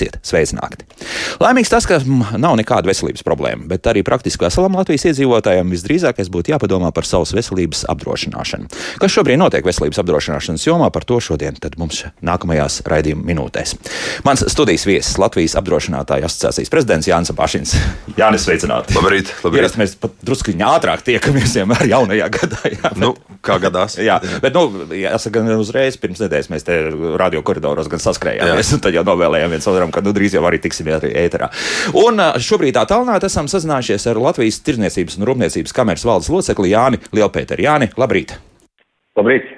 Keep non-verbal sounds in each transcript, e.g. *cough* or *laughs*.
labāk dzīvot. Esiet sveicināti! Laimīgs tas, ka nav nekāda veselības problēma, bet arī praktiski veselam Latvijas iedzīvotājam visdrīzākais būtu jāpadomā par savas veselības apdrošināšanu. Kas šobrīd notiek veselības apdrošināšanas jomā, par to šodien mums nākamajās raidījuma minūtēs. Mans studijas viesis Latvijas apdrošinātāju asociācijas prezidents Jānis Pašins. Jānis, sveicināti! Labrīt! labrīt. Ierast, mēs pat drusku ātrāk tiekamies vienmēr jaunajā gadā. Jā, bet, nu, kā gadās? Jā, bet, nu, jāsaka, gan uzreiz pirms nedēļas mēs te radio koridoros gan saskrējāmies, un tad jau novēlējām viens otram, ka nu, drīz jau arī tiksim arī ēterā. Un šobrīd tā tālāk esam sazinājušies ar Latvijas Tirzniecības un Rūpniecības kameras valdes locekli Jāni Lielpēteru. Jāni, labrīt! Labrīt!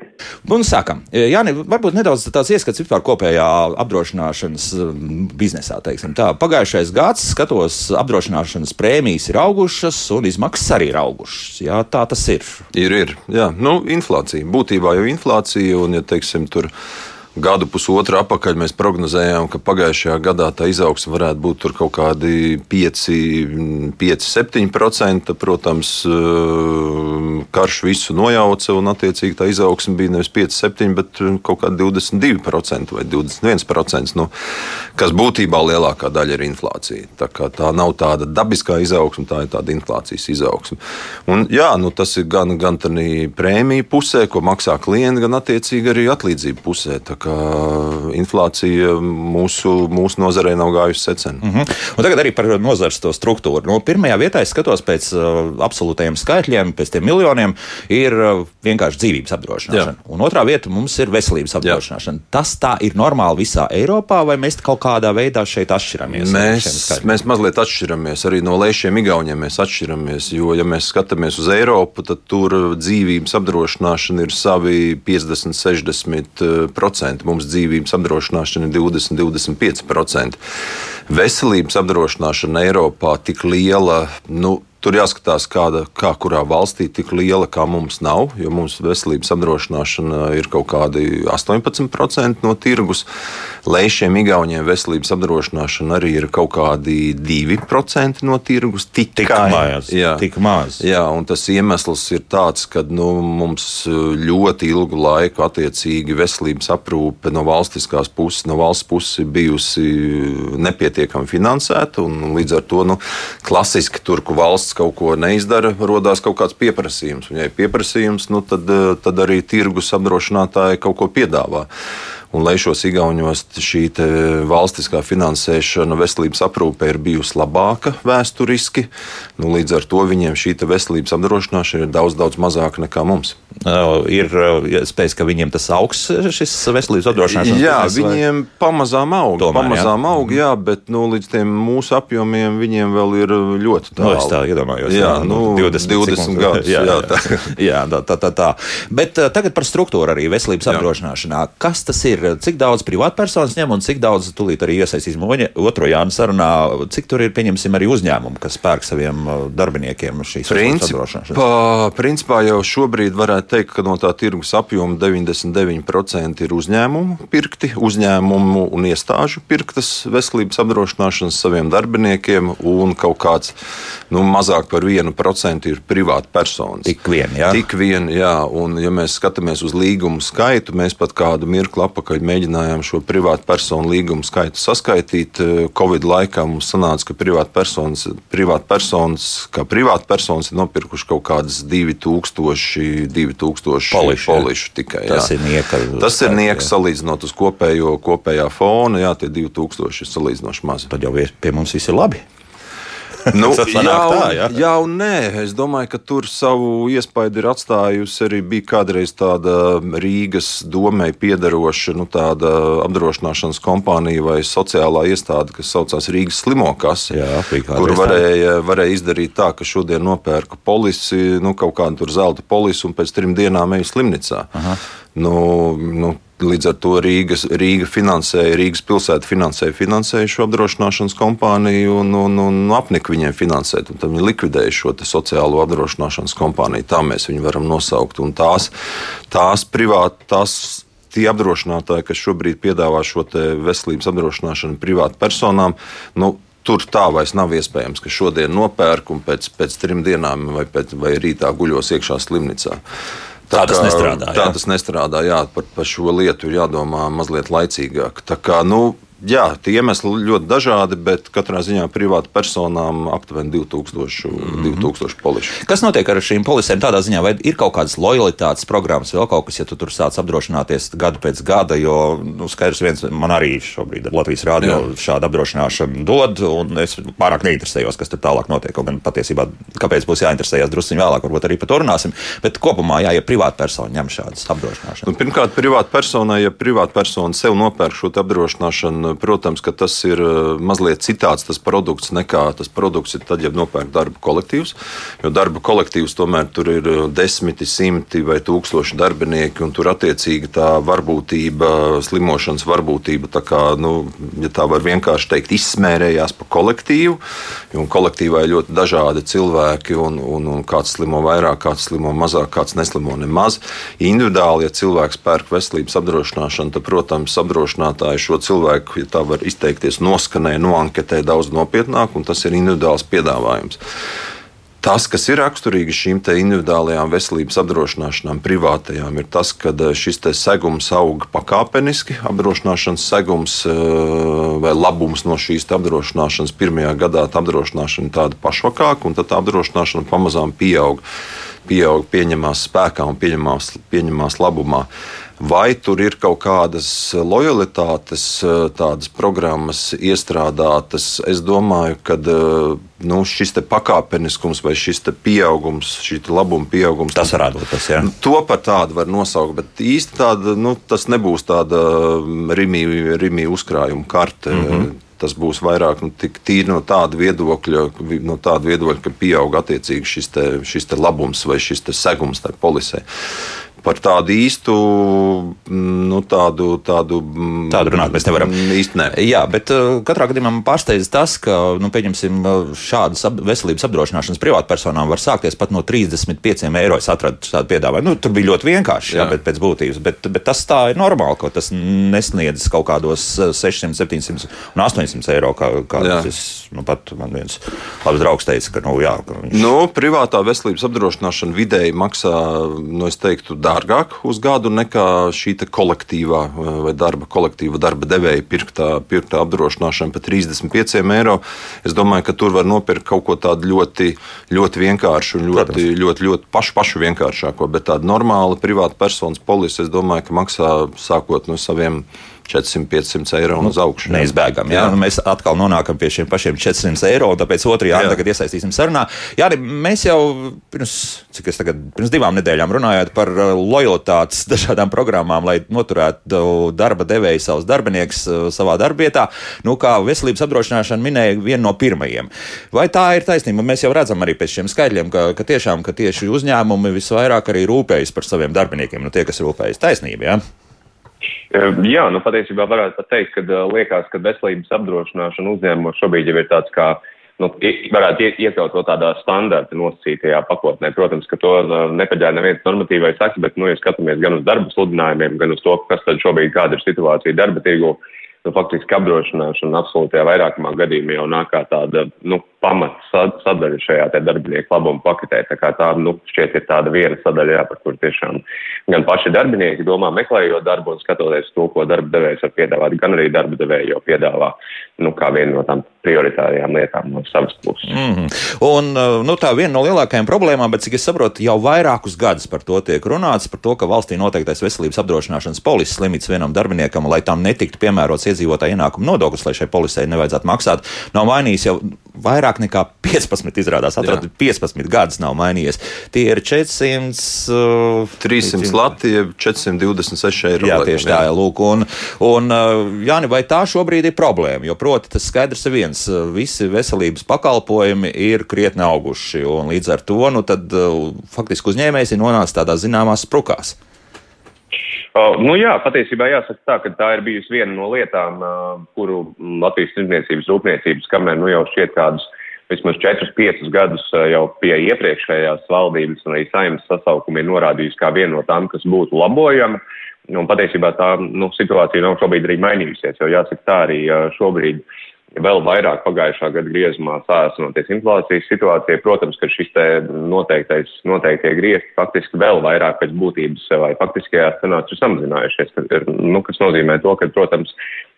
Un sākam. Jā, varbūt nedaudz tāds ieskats vispār kopējā apdrošināšanas biznesā. Pagājušais gads, skatos, apdrošināšanas prēmijas ir augušas un izmaksas arī ir augušas. Jā, tā tas ir. Ir, ir. Jā, nu, inflācija. Būtībā jau inflācija un, ja teiksim, tur gadu pusotru atpakaļ mēs prognozējām, ka pagājušajā gadā tā izaugsme varētu būt kaut kādi 5, 5 7%. Protams, eh, karš visu nojauca un attiecīgi tā izaugsme bija nevis 5, 7, bet kaut kādi 22% vai 21%, nu, kas būtībā lielākā daļa ir inflācija. Tā, tā nav tāda dabiskā izaugsme, tā ir tāda inflācijas izaugsme. Un, jā, nu, tas ir gan, gan prēmiju pusē, ko maksā klienti, gan attiecīgi arī atlīdzību pusē. Tā ka inflācija mūsu, mūsu nozarē nav gājusi secen. Mm -hmm. Un tagad arī par nozares struktūru. Nu, pirmajā vietā es skatos pēc uh, absolūtajiem skaitļiem, pēc tiem miljoniem, ir uh, vienkārši dzīvības apdrošināšana. Jā. Un otrā vieta mums ir veselības apdrošināšana. Jā. Tas tā ir normāli visā Eiropā, vai mēs kaut kādā veidā šeit atšķiramies? Mēs, mēs mazliet atšķiramies. Arī no lēšiem Igauniem mēs atšķiramies. Jo, ja mēs skatāmies uz Eiropu, tad tur dzīvības apdrošināšana ir savi 50, 60% procenti, mums dzīvības apdrošināšana ir 20-25%. Veselības apdrošināšana Eiropā tik liela, nu, Tur jāskatās, kāda, kā kurā valstī tik liela kā mums nav, jo mums veselības apdrošināšana ir kaut kādi 18% no tirgus. Lēšiem, Igauniem veselības apdrošināšana arī ir kaut kādi 2% no tirgus. Tikai, tik mājās, jā, tik maz. Jā, un tas iemesls ir tāds, ka nu, mums ļoti ilgu laiku attiecīgi veselības aprūpe no valstiskās puses, no valsts puses bijusi nepietiekami finansēta. Līdz ar to nu, klasiski tur, kur valsts valsts kaut ko neizdara, radās kaut kāds pieprasījums. Un, ja ir pieprasījums, nu, tad, eh, tad arī tirgus apdrošinātāji kaut ko piedāvā. Un, lai šos igauņos šī valstiskā finansēšana veselības aprūpē ir bijusi labāka vēsturiski, nu, līdz ar to viņiem šī veselības apdrošināšana ir daudz, daudz mazāka nekā mums. Ir iespējas, ka viņiem tas augs, šis veselības apdrošināšanas Jā, biznes, viņiem vai? pamazām aug, Tomēr, pamazām jā. aug, jā, bet nu, līdz tiem mūsu apjomiem viņiem vēl ir ļoti tālu. Nu, es tā iedomājos, jā, jā nu, 20, 20 gadus. *laughs* Jā, jā, tā. *laughs* jā tā, tā, tā, tā. Bet tagad par struktūru arī veselības apdrošināšanā. Kas tas ir? Ir, cik daudz privātpersonas ņem un cik daudz tūlīt arī iesaistīsim otro Jānu sarunā, cik tur ir, pieņemsim, arī uzņēmumu, kas pērk saviem uh, darbiniekiem šīs apdrošināšanas? Principā jau šobrīd varētu teikt, ka no tā tirgus apjoma 99% ir uzņēmumu pirkti, uzņēmumu un iestāžu pirktas veselības apdrošināšanas saviem darbiniekiem un kaut kāds nu, mazāk par 1% ir privāta personas. Tik vien, jā. Tik vien, jā. Un, ja mēs skatāmies uz līgumu skaitu, mēs pat kādu mirkli atpakaļ atpakaļ mēģinājām šo privātu personu līgumu skaitu saskaitīt. Eh, Covid laikā mums sanāca, ka privātpersonas, privātpersonas, kā privātpersonas ir nopirkuši kaut kādas 2000, 2000 polišu, polišu tikai. Tas jā. ir nieka. Tas ir nieka salīdzinot uz kopējo, kopējā fona. Jā, tie 2000 ir salīdzinoši mazi. Tad jau pie mums viss ir labi. *laughs* Nu, jā, tā, jā. jā, un nē, es domāju, ka tur savu iespaidu ir atstājusi arī bija kādreiz tāda Rīgas domē piedaroša nu, apdrošināšanas kompānija vai sociālā iestāde, kas saucās Rīgas slimokase, kur varēja, varēja izdarīt tā, ka šodien nopērka polisi, nu, kaut kādu zelta polisi un pēc trim dienām eju slimnīcā. Nu, nu, Līdz ar to Rīgas, Rīga finansēja, Rīgas pilsēta finansēja, finansēja šo apdrošināšanas kompāniju un, un, un apnika viņiem finansēt. Tad viņi likvidēja šo sociālo apdrošināšanas kompāniju. Tā mēs viņu varam nosaukt. Un tās, tās privāti, tās tie apdrošinātāji, kas šobrīd piedāvā šo veselības apdrošināšanu privātu personām, nu, tur tā vairs nav iespējams, ka šodien nopērk un pēc, pēc trim dienām vai, pēc, vai rītā guļos iekšā slimnīcā. Tā, tā tas nestrādā. Tā jā. tas nestrādā. Jā, par, par šo lietu ir jādomā mazliet laicīgāk. Tā kā, nu, Jā, tie iemesli ļoti dažādi, bet katrā ziņā privāta personām aptuveni 2000, mm -hmm. 2000 polišu. Kas notiek ar šīm polisēm tādā ziņā, vai ir kaut kādas lojalitātes programmas, vēl kaut kas, ja tu tur sāc apdrošināties gadu pēc gada, jo nu, skaidrs viens man arī šobrīd Latvijas rādio šādu apdrošināšanu dod, un es pārāk neinteresējos, kas tur tālāk notiek. Gan patiesībā, kāpēc būs jāinteresējas druskuļi vēlāk, varbūt arī par to runāsim. Bet kopumā, jā, ja privāta persona ņem šādas apdrošināšanas. Nu, pirmkārt, privāta personai, ja privāta persona sev nopērk šo apdrošināšanu, Protams, ka tas ir uh, mazliet citāds tas produkts nekā tas produkts ir tad, ja nopērk darba kolektīvs. Jo darba kolektīvs tomēr tur ir uh, desmiti, simti vai tūkstoši darbinieki, un tur attiecīgi tā varbūtība, slimošanas varbūtība, tā kā, nu, ja tā var vienkārši teikt, izsmērējās pa kolektīvu. Un kolektīvā ir ļoti dažādi cilvēki, un, un, un kāds slimo vairāk, kāds slimo mazāk, kāds neslimo nemaz. Individuāli, ja cilvēks pērk veselības apdrošināšanu, tad, protams, apdrošinātāji šo cilvēku, ja tā var izteikties, noskanē, noanketē daudz nopietnāk, un tas ir individuāls piedāvājums. Tas, kas ir raksturīgi šīm individuālajām veselības apdrošināšanām, privātajām, ir tas, ka eh, šis segums aug pakāpeniski. Apdrošināšanas segums eh, vai labums no šīs apdrošināšanas pirmajā gadā tā apdrošināšana ir tāda pašvakāka, un tad apdrošināšana pamazām pieaug, pieaug pieņemās spēkā un pieņemās, pieņemās labumā. Vai tur ir kaut kādas lojalitātes, tādas programmas iestrādātas? Es domāju, ka nu, šis pakāpeniskums vai šis pieaugums, šī labuma pieaugums, tas varētu būt tas. Jā. To par tādu var nosaukt, bet īsti tāda, nu, tas nebūs tāda rimī, rimī uzkrājuma karte. Mm -hmm tas būs vairāk nu, tīri no tāda viedokļa, no tāda viedokļa ka pieaug attiecīgi šis, te, šis te labums vai šis segums tajā polisē par tādu īstu, mm, nu, tādu, tādu, mm, tādu runāt mēs nevaram. Īsti ne. Jā, bet uh, katrā gadījumā man pārsteidz tas, ka, nu, pieņemsim, uh, šādas veselības apdrošināšanas privātpersonām var sākties pat no 35 eiro. Es atradu tādu piedāvājumu. Nu, tur bija ļoti vienkārši, jā. Jā, bet pēc būtības. Bet, bet tas tā ir normāli, ka tas nesniedz kaut kādos 600, uh, 700 un 800 eiro. Kā, kā es, nu, pat man viens labs draugs teica, ka, nu, jā, ka viņš... nu, privātā veselības apdrošināšana vidēji maksā, nu, es teiktu, dārgāk uz gadu nekā šī kolektīvā vai darba kolektīva darba devēja pirktā, pirktā apdrošināšana par 35 eiro. Es domāju, ka tur var nopirkt kaut ko tādu ļoti, ļoti vienkāršu un ļoti, Protams. ļoti, ļoti pašu, pašu vienkāršāko, bet tāda normāla privāta personas polise, es domāju, ka maksā sākot no saviem 400-500 eiro un uz augšu. Neizbēgam. Jā. Jā. Nu, mēs atkal nonākam pie šiem pašiem 400 eiro, un tāpēc otrajā jā. tagad iesaistīsim sarunā. Jā, mēs jau pirms, cik es tagad, pirms divām nedēļām runājāt par uh, lojalitātes dažādām programmām, lai noturētu darba devēju savus darbiniekus uh, savā darbvietā. Nu, kā veselības apdrošināšana minēja viena no pirmajiem. Vai tā ir taisnība? Mēs jau redzam arī pēc šiem skaidriem, ka, ka tiešām ka tieši uzņēmumi visvairāk arī rūpējas par saviem darbiniekiem, nu tie, kas rūpējas taisnība. Ja? Jā, nu patiesībā varētu pat teikt, ka liekas, ka veselības apdrošināšana uzņēmumos šobrīd jau ir tāds kā, nu, varētu iekļaut to tādā standarta nosacītajā pakotnē. Protams, ka to nepaģēra neviens normatīvais akts, bet, nu, ja skatāmies gan uz darba sludinājumiem, gan uz to, kas tad šobrīd kāda ir situācija darba tirgu, nu, faktiski apdrošināšana absolūtajā vairākumā gadījumā jau nāk kā tāda, nu, pamats sadaļa šajā darbinieku labuma paketē. Tā kā tā, nu, šķiet, ir tāda viena sadaļa, jā, par kur tiešām gan paši darbinieki domā, meklējot darbu un skatoties to, ko darba devējs var piedāvāt, gan arī darba devēji jau piedāvā, nu, kā vienu no tām prioritārajām lietām no savas puses. Mm -hmm. Un, uh, nu, tā viena no lielākajām problēmām, bet cik es saprotu, jau vairākus gadus par to tiek runāts, par to, ka valstī noteiktais veselības apdrošināšanas polises limits vienam darbiniekam, lai tam netiktu piemērots iedzīvotāja ienākuma nodoklis, lai šai polisei nevajadzētu maksāt, nav mainījis jau vairāk nekā *laughs* 15. izrādās. Atradu 15 gadus nav mainījies. Tie ir 400. Uh, 300 Latvija, 426 eiro. Jā, tieši tā, jā. lūk. Un, un uh, Jāni, vai tā šobrīd ir problēma? Jo, proti, tas skaidrs ir viens. Uh, visi veselības pakalpojumi ir krietni auguši. Līdz ar to, nu, tad, uh, faktiski uzņēmējs ir nonācis tādās zināmās sprukās. Uh, nu jā, patiesībā jāsaka tā, ka tā ir bijusi viena no lietām, uh, kuru Latvijas tirdzniecības rūpniecības kamerā nu jau šķiet kādus vismaz 4-5 gadus uh, jau pie iepriekšējās valdības un arī saimnes sasaukumiem norādījusi kā vienu no tām, kas būtu labojama. Un patiesībā tā nu, situācija nav šobrīd arī mainījusies, jo jāsaka tā arī uh, šobrīd vēl vairāk pagājušā gada griezumā sāsinoties inflācijas situācijai. Protams, ka šis te noteiktais, noteiktie griezti faktiski vēl vairāk pēc būtības vai faktiskajās cenās ir samazinājušies, nu, kas nozīmē to, ka, protams,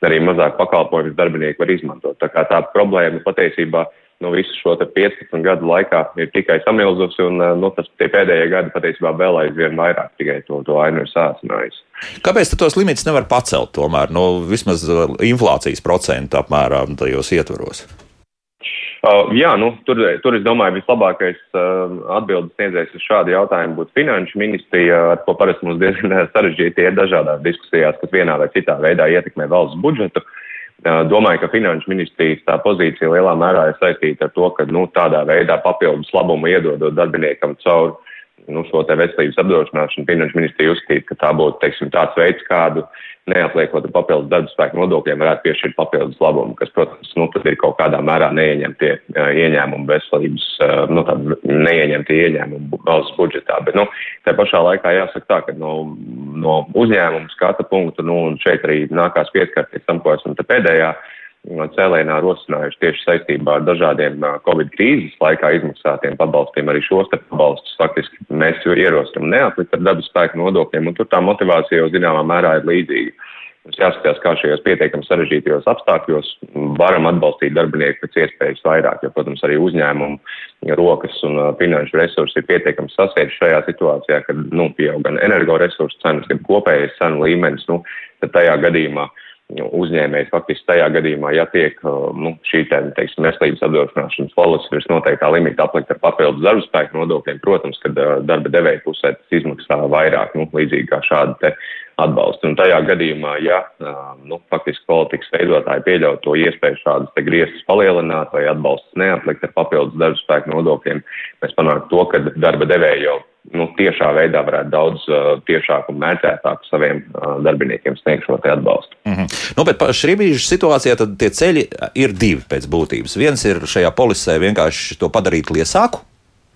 arī mazāk pakalpojumus darbinieki var izmantot. Tā kā tā problēma patiesībā nu, visu šo 15 gadu laikā ir tikai samilzusi, un nu, tas pēdējie gadi patiesībā vēl aizvien vairāk tikai to, to ainu ir sācinājis. Kāpēc tos limitus nevar pacelt tomēr, nu, vismaz inflācijas procentu apmērā tajos ietvaros? Uh, jā, nu, tur, tur es domāju, vislabākais uh, atbildes sniedzējs uz šādu jautājumu būtu finanšu ministrija, ar ko parasti mums diezgan sarežģīti ir dažādās diskusijās, kas vienā vai citā veidā ietekmē valsts budžetu. Uh, Domāju, ka finanšu ministrijas tā pozīcija lielā mērā ir saistīta ar to, ka nu, tādā veidā papildus labumu iedodot darbiniekam caur nu, šo veselības apdrošināšanu. Finanšu ministrija uzskata, ka tā būtu teiksim, tāds veids, kādu neapliekot papildus darba spēku nodokļiem, varētu piešķirt papildus labumu, kas, protams, nu, tad ir kaut kādā mērā neieņemtie ieņēmumi veselības, nu, tādi neieņemtie ieņēmumi valsts budžetā. Bet, nu, tā pašā laikā jāsaka tā, ka no, no uzņēmuma skata punkta, nu, un šeit arī nākās pieskarties tam, ko esam te pēdējā cēlēnā rosinājuši tieši saistībā ar dažādiem Covid krīzes laikā izmaksātiem pabalstiem. Arī šos te pabalstus faktiski mēs ierosinām neaplikt ar dabas spēku nodokļiem, un tur tā motivācija jau zināmā mērā ir līdzīga. Mums jāskatās, kā šajos pietiekami sarežģītajos apstākļos varam atbalstīt darbinieku pēc iespējas vairāk, jo, protams, arī uzņēmumu rokas un finanšu resursi ir pietiekami sasieši šajā situācijā, kad, nu, pieaug gan energoresursu cenas, gan kopējais cenu līmenis, nu, tad tajā gadījumā uh, uzņēmējs faktiski tajā gadījumā, ja tiek uh, nu, šī te, teiksim, veselības apdrošināšanas polises virs noteiktā limita aplikt ar papildus darba spēku nodokļiem, protams, ka uh, darba devēja pusē tas izmaksā vairāk, nu, līdzīgi kā šāda te atbalsta. Un tajā gadījumā, ja uh, nu, faktiski politikas veidotāji pieļaut to iespēju šādas te griestus palielināt vai atbalstus neaplikt ar papildus darba spēku nodokļiem, mēs panāktu to, ka darba devēja jau nu, tiešā veidā varētu daudz uh, tiešāk un mērķētāk saviem uh, darbiniekiem sniegt šo atbalstu. Mm -hmm. nu, bet šī brīža situācijā tie ceļi ir divi pēc būtības. Viens ir šajā polisē vienkārši to padarīt liesāku.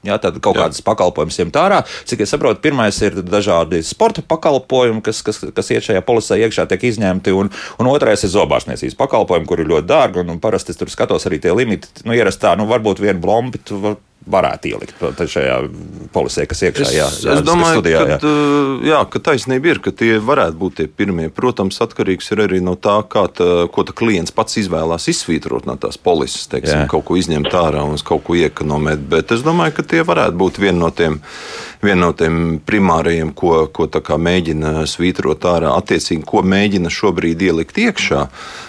Jā, tad kaut Jā. kādas pakalpojumus ņemt ārā. Cik es saprotu, pirmais ir dažādi sporta pakalpojumi, kas, kas, kas iet šajā polisē iekšā, tiek izņemti, un, un otrais ir zobārstniecības pakalpojumi, kur ir ļoti dārgi. Un, un parasti es tur skatos arī tie limiti. Nu, ierastā, nu, varbūt vienu blombi tu varētu ielikt šajā polisē, kas iekšā jā, jā, es domāju, studijā, jā. Kad, jā, ka taisnība ir, ka tie varētu būt tie pirmie. Protams, atkarīgs ir arī no tā, tā, ko tā klients pats izvēlās izsvītrot no tās polises, teiksim, jā. kaut ko izņemt ārā un kaut ko iekonomēt. Bet es domāju, ka tie varētu būt viena no tiem, vien no tiem primārajiem, ko, ko mēģina svītrot ārā, attiecīgi, ko mēģina šobrīd ielikt iekšā.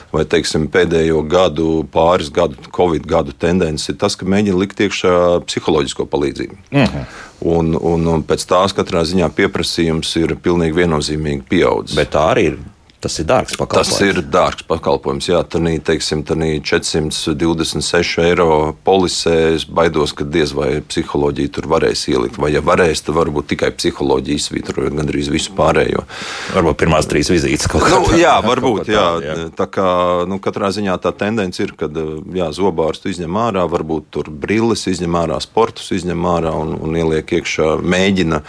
Vai teiksim, pēdējo gadu, pāris gadu, Covid gadu tendence ir tas, ka mēģina likt iekšā psiholoģisko palīdzību. Mhm. un, un, un pēc tās katrā ziņā pieprasījums ir pilnīgi viennozīmīgi pieaudzis. Bet tā arī ir Tas ir dārgs pakalpojums. Tas ir dārgs pakalpojums. Jā, tādā teiksim, 426 eiro polisē es baidos, ka diez vai psiholoģija tur varēs ielikt. Vai, ja varēs, tad varbūt tikai psiholoģija izsvītrojot gandrīz visu pārējo. Varbūt pirmās trīs vizītes kaut kādā nu, jā, varbūt, jā. jā. Tā kā nu, katrā ziņā tā tendence ir, ka zobārstu izņem ārā, varbūt tur brilles izņem ārā, sportus izņem ārā un, un ieliek iekšā, mēģina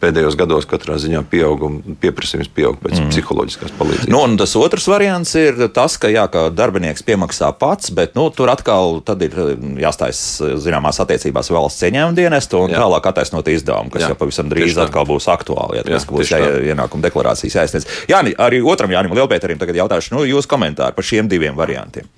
pēdējos gados katrā ziņā pieauguma pieprasījums pieaug pēc mm. psiholoģiskās palīdzības. Nu, tas otrs variants ir tas, ka, jā, ka darbinieks piemaksā pats, bet nu, tur atkal ir jāstājas zināmās attiecībās valsts ieņēmuma dienestu un jā. tālāk attaisnot izdevumu, kas jā. jau pavisam drīz Tieši atkal būs aktuāli. Jā, tas būs jā, ienākuma deklarācijas jāizsniedz. Jā, arī otram Jānim Lielpēterim tagad jautāšu nu, jūsu komentāru par šiem diviem variantiem.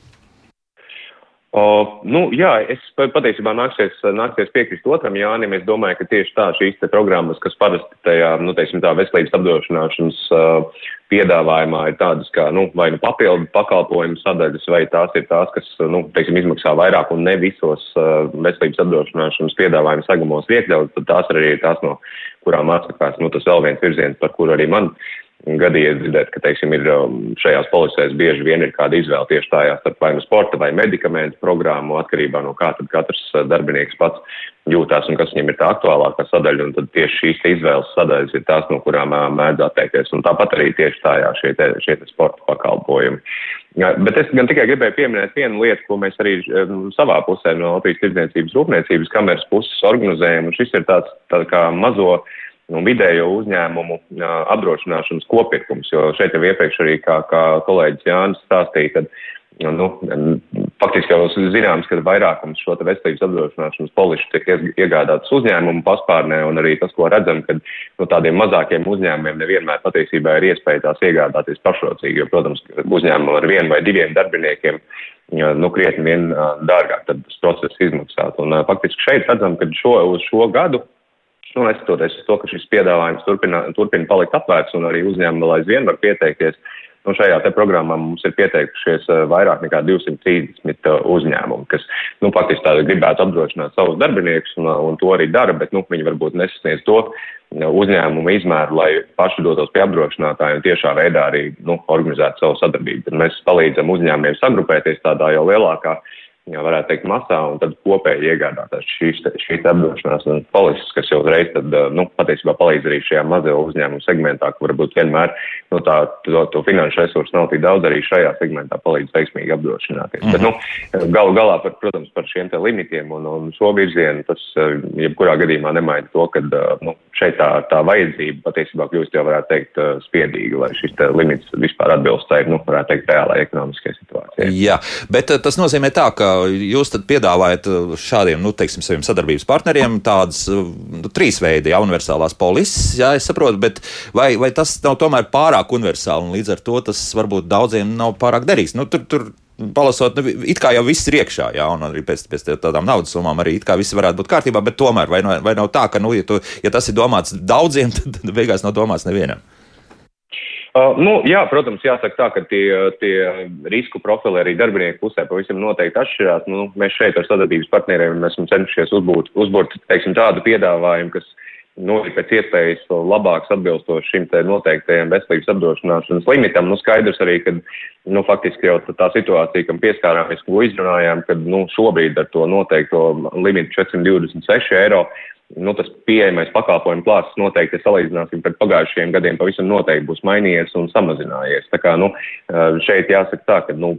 O, nu, jā, es patiesībā nāksies, nāksies piekrist otram Jānim. Es domāju, ka tieši tā šīs programmas, kas parasti tajā, nu, teiksim, tā veselības apdrošināšanas uh, piedāvājumā ir tādas kā, nu, vai nu papildu pakalpojumu sadaļas, vai tās ir tās, kas, nu, teiksim, izmaksā vairāk un ne visos uh, veselības apdrošināšanas piedāvājumu segumos iekļaut, tad tās arī ir tās, no kurām atsakās, nu, tas vēl viens virziens, par kuru arī man gadījies dzirdēt, ka, teiksim, ir um, šajās policēs bieži vien ir kāda izvēle tieši tajā starp vai nu sporta vai medikamentu programmu atkarībā no kā tad katrs uh, darbinieks pats jūtās un kas viņam ir tā aktuālākā sadaļa, un tad tieši šīs izvēles sadaļas ir tās, no kurām uh, mēdz atteikties, un tāpat arī tieši tajā šie te, šie te sporta pakalpojumi. Bet es gan tikai gribēju pieminēt vienu lietu, ko mēs arī um, savā pusē no Latvijas tirdzniecības rūpniecības kameras puses organizējam, un šis ir tāds tā kā mazo un vidējo uzņēmumu apdrošināšanas kopirkums, jo šeit jau iepriekš arī, kā, kā kolēģis Jānis stāstīja, kad nu, faktiski jau zināms, ka vairākums šo veselības apdrošināšanas polišu tiek iegādātas uzņēmumu paspārnē, un arī tas, ko redzam, ka no tādiem mazākiem uzņēmumiem nevienmēr patiesībā ir iespēja tās iegādāties pašrocīgi, jo, protams, uzņēmumu ar vienu vai diviem darbiniekiem nu, krietni vien dārgāk tad tas process izmaksāt. Un faktiski šeit redzam, ka šo, uz šo gadu nu, neskatoties uz to, ka šis piedāvājums turpina, turpina palikt atvērts un arī uzņēmumi vēl aizvien var pieteikties, Nu, šajā programmā mums ir pieteikušies eh, vairāk nekā 230 eh, uzņēmumu, kas nu, faktiski gribētu apdrošināt savus darbiniekus, un, un to arī dara, bet nu, viņi varbūt nesasniedz to eh, uzņēmumu izmēru, lai paši dotos pie apdrošinātājiem un tiešā veidā arī nu, organizētu savu sadarbību. Tad mēs palīdzam uzņēmumiem sagrupēties tādā jau lielākā jā, varētu teikt, masā, un tad kopēji iegādāties šīs, šīs apdrošināšanas polises, kas jau uzreiz tad, nu, patiesībā palīdz arī šajā mazajā uzņēmuma segmentā, kur varbūt vienmēr nu, tā, to, to finanšu resursu nav tik daudz, arī šajā segmentā palīdz veiksmīgi apdrošināties. -hmm. Bet, nu, galu galā, par, protams, par šiem te limitiem un, un šo virzienu, tas jebkurā gadījumā nemaina to, ka nu, šeit tā, tā vajadzība patiesībā kļūst jau, varētu teikt, spiedīga, lai šis limits vispār atbilst tai, nu, varētu teikt, reālai ekonomiskajai situācijai. Jā, bet tas nozīmē tā, ka jūs piedāvājat uh, šādiem, nu, teiksim, saviem sadarbības partneriem tādas uh, nu, trīs veidi, ja universālās polises, jā, es saprotu, bet vai, vai tas nav tomēr pārāk universāli un līdz ar to tas varbūt daudziem nav pārāk derīgs? Nu, tur, tur, Palasot, nu, it kā jau viss ir iekšā, jā, un arī pēc, pēc tādām naudas summām arī it kā viss varētu būt kārtībā, bet tomēr vai, vai nav tā, ka, nu, ja, tu, ja tas ir domāts daudziem, *laughs* tad beigās nav domāts nevienam? Uh, nu, jā, protams, jāsaka tā, ka tie, tie risku profili arī darbinieku pusē pavisam noteikti atšķirās. Nu, mēs šeit ar sadarbības partneriem esam cenšies uzbūt, uzbūrt teiksim, tādu piedāvājumu, kas nu, ir pēc iespējas labāks atbilstoši šim te noteiktajam veselības apdrošināšanas limitam. Nu, skaidrs arī, ka nu, faktiski jau tā situācija, kam pieskārāmies, ko izrunājām, kad nu, šobrīd ar to noteikto limitu 426 eiro nu, tas pieejamais pakalpojumu klāsts noteikti, ja salīdzināsim pret pagājušajiem gadiem, pavisam noteikti būs mainījies un samazinājies. Tā kā, nu, šeit jāsaka tā, ka, nu,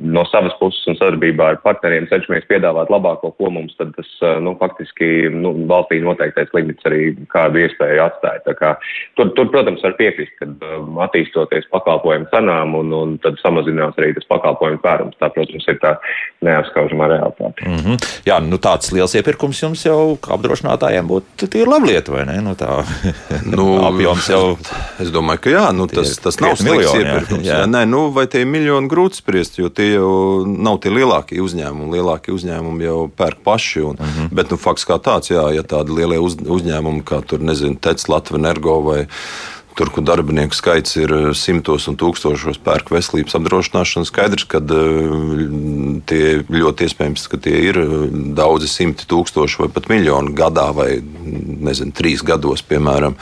no savas puses un sadarbībā ar partneriem cenšamies piedāvāt labāko, ko mums tad tas, nu, faktiski, nu, valstī noteiktais limits arī kādu iespēju atstāja. Tā kā, tur, tur, protams, var piekrist, ka attīstoties pakalpojumu cenām un, un tad samazinās arī tas pakalpojumu tvērums. Tā, protams, ir tā neapskaužamā realitāte. Mm -hmm. Jā, nu tāds liels iepirkums jums jau apdrošinātā spēlētājiem būtu tīri laba lieta, vai ne? Nu, tā *laughs* nu, *laughs* apjoms jau. Es domāju, ka jā, nu, tas, tas nav slikts iepirkums. Jā. Jā. Nē, nu, vai tie ir miljoni grūti spriest, jo tie jau nav tie lielākie uzņēmumi. Lielākie uzņēmumi jau pērk paši. Un, mm -hmm. Bet nu, fakts kā tāds, jā, ja tādi lielie uz, uzņēmumi kā tur, nezinu, Tec, Latvijas energo vai Tur, kur darbinieku skaits ir eh, simtos un tūkstošos pērk veselības apdrošināšanu, skaidrs, ka eh, tie ļoti iespējams, ka tie ir eh, daudzi simti tūkstoši vai pat miljoni gadā vai nezinu, trīs gados, piemēram.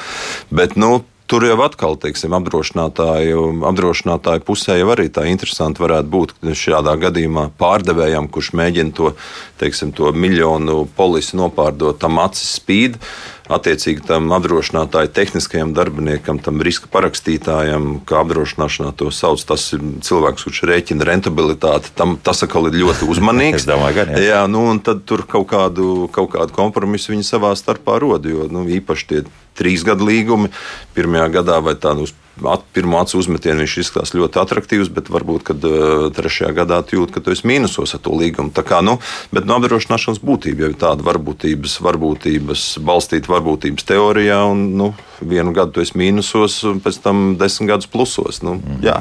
Bet, nu, Tur jau atkal, teiksim, apdrošinātāju, apdrošinātāju pusē jau arī tā interesanti varētu būt, šādā gadījumā pārdevējam, kurš mēģina to, teiksim, to miljonu polisi nopārdot, tam acis spīd. Attiecīgi tam apdrošinātāju tehniskajam darbiniekam, tam riska parakstītājam, kā apdrošināšanā to sauc, tas ir cilvēks, kurš rēķina rentabilitāti. Tam, tas atkal ir ļoti *laughs* uzmanīgs. domāju, gan, jā. jā, nu, un tad tur kaut kādu, kaut kādu kompromisu viņi savā starpā rod, jo nu, īpaši tie trīs gadu līgumi. Pirmajā gadā vai tādu uz at, pirmo acu uzmetienu viņš izskatās ļoti attraktīvs, bet varbūt, kad uh, trešajā gadā jūt, ka tu esi mīnusos ar to līgumu. Tā kā, nu, bet no apdrošināšanas būtība jau ir tāda varbūtības, varbūtības balstīta varbūtības teorijā, un nu, vienu gadu tu esi mīnusos, un pēc tam desmit gadus plusos. Nu, mm. jā.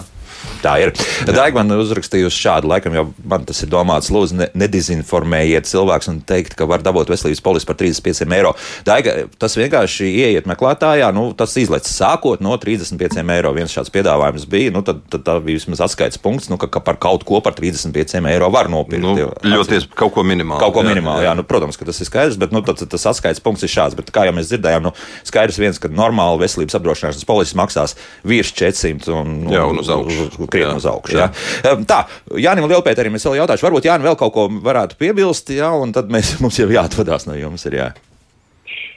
Tā ir. Daiga man uzrakstījusi šādu, laikam jau man tas ir domāts, lūdzu, ne, nedizinformējiet cilvēks un teikt, ka var dabūt veselības polisi par 35 eiro. Daiga, tas vienkārši ieiet meklētājā, nu, tas izlaists sākot no 35 eiro. Viens šāds piedāvājums bija, nu, tad, tad tā bija vismaz atskaits punkts, nu, ka, ka par kaut ko par 35 eiro var nopirkt. Nu, ļoti kaut ko minimālu. Kaut ko jā, jā. jā nu, protams, ka tas ir skaidrs, bet nu, tad, tas atskaits punkts ir šāds. Bet, kā jau mēs dzirdējām, nu, skaidrs viens, ka normāli veselības apdrošināšanas polises maksās virs 400 un, un, jā, un uz augšu krietni uz augšu. Jā. Jā. Tā, Jānis Lielpēterim es vēl jautāšu, varbūt Jānis vēl kaut ko varētu piebilst, jā, un tad mēs, *laughs* mums jau jāatvadās no jums. Ir, jā.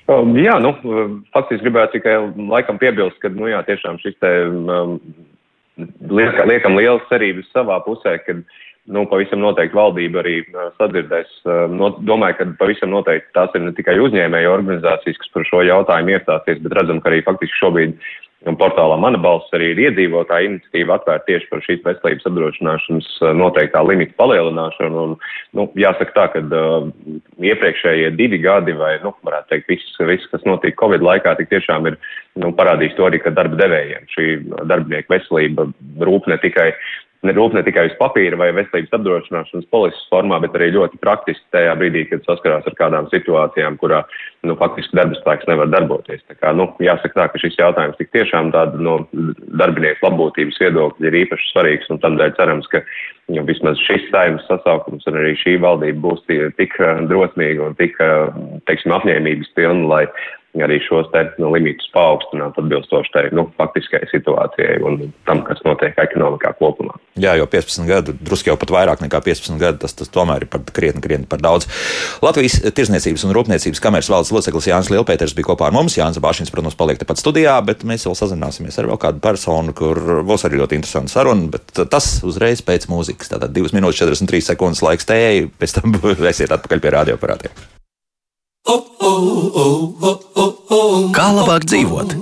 Um, jā, nu, faktiski gribētu tikai laikam piebilst, ka, nu jā, tiešām šis te um, liek, liekam lielas cerības savā pusē, kad, nu, pavisam noteikti valdība arī sadzirdēs. No, domāju, ka pavisam noteikti tās ir ne tikai uzņēmēju organizācijas, kas par šo jautājumu iestāsies, bet redzam, ka arī faktiski šobrīd Un portālā Mana balss arī ir iedzīvotāja iniciatīva atvērt tieši par šīs veselības apdrošināšanas noteiktā limita palielināšanu. Un, nu, jāsaka tā, ka uh, iepriekšējie divi gadi vai, nu, varētu teikt, viss, viss kas notika Covid laikā, tik tiešām ir nu, parādījis to arī, ka darba devējiem šī darbinieku veselība rūp ne tikai rūp ne tikai uz papīra vai veselības apdrošināšanas polises formā, bet arī ļoti praktiski tajā brīdī, kad saskarās ar kādām situācijām, kurā nu, faktiski darba spēks nevar darboties. Tā kā, nu, jāsaka tā, ka šis jautājums tik tiešām tāda no darbinieku labbūtības viedokļa ir īpaši svarīgs, un tādēļ cerams, ka jo vismaz šis saimnes sasaukums un arī šī valdība būs tik drosmīga un tik, teiksim, apņēmības pilna, lai arī šos te nu, limitus paaugstināt atbilstoši tai nu, faktiskai situācijai un tam, kas notiek ekonomikā kopumā. Jā, jo 15 gadu, drusku jau pat vairāk nekā 15 gadu, tas, tas tomēr ir par krietni, krietni par daudz. Latvijas Tirzniecības un Rūpniecības kameras valdes loceklis Jānis Lielpēters bija kopā ar mums. Jānis Bāšins, protams, paliek tepat studijā, bet mēs vēl sazināsimies ar vēl kādu personu, kur būs arī ļoti interesanta saruna, bet tas uzreiz pēc mūzikas. Tātad 2 minūtes 43 sekundes laiks tējai, pēc tam *laughs* esiet atpakaļ pie radioaparātiem. Kā labāk dzīvot?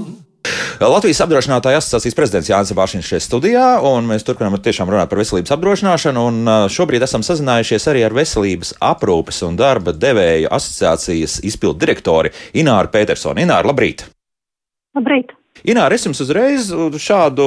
Latvijas apdrošinātāja asociācijas prezidents Jānis Bāršins šeit studijā, un mēs turpinām tiešām runāt par veselības apdrošināšanu. Šobrīd esam sazinājušies arī ar veselības aprūpes un darba devēju asociācijas izpildu direktori Ināru Petersonu. Ināru, labrīt! Labrīt! Ināra, es jums uzreiz šādu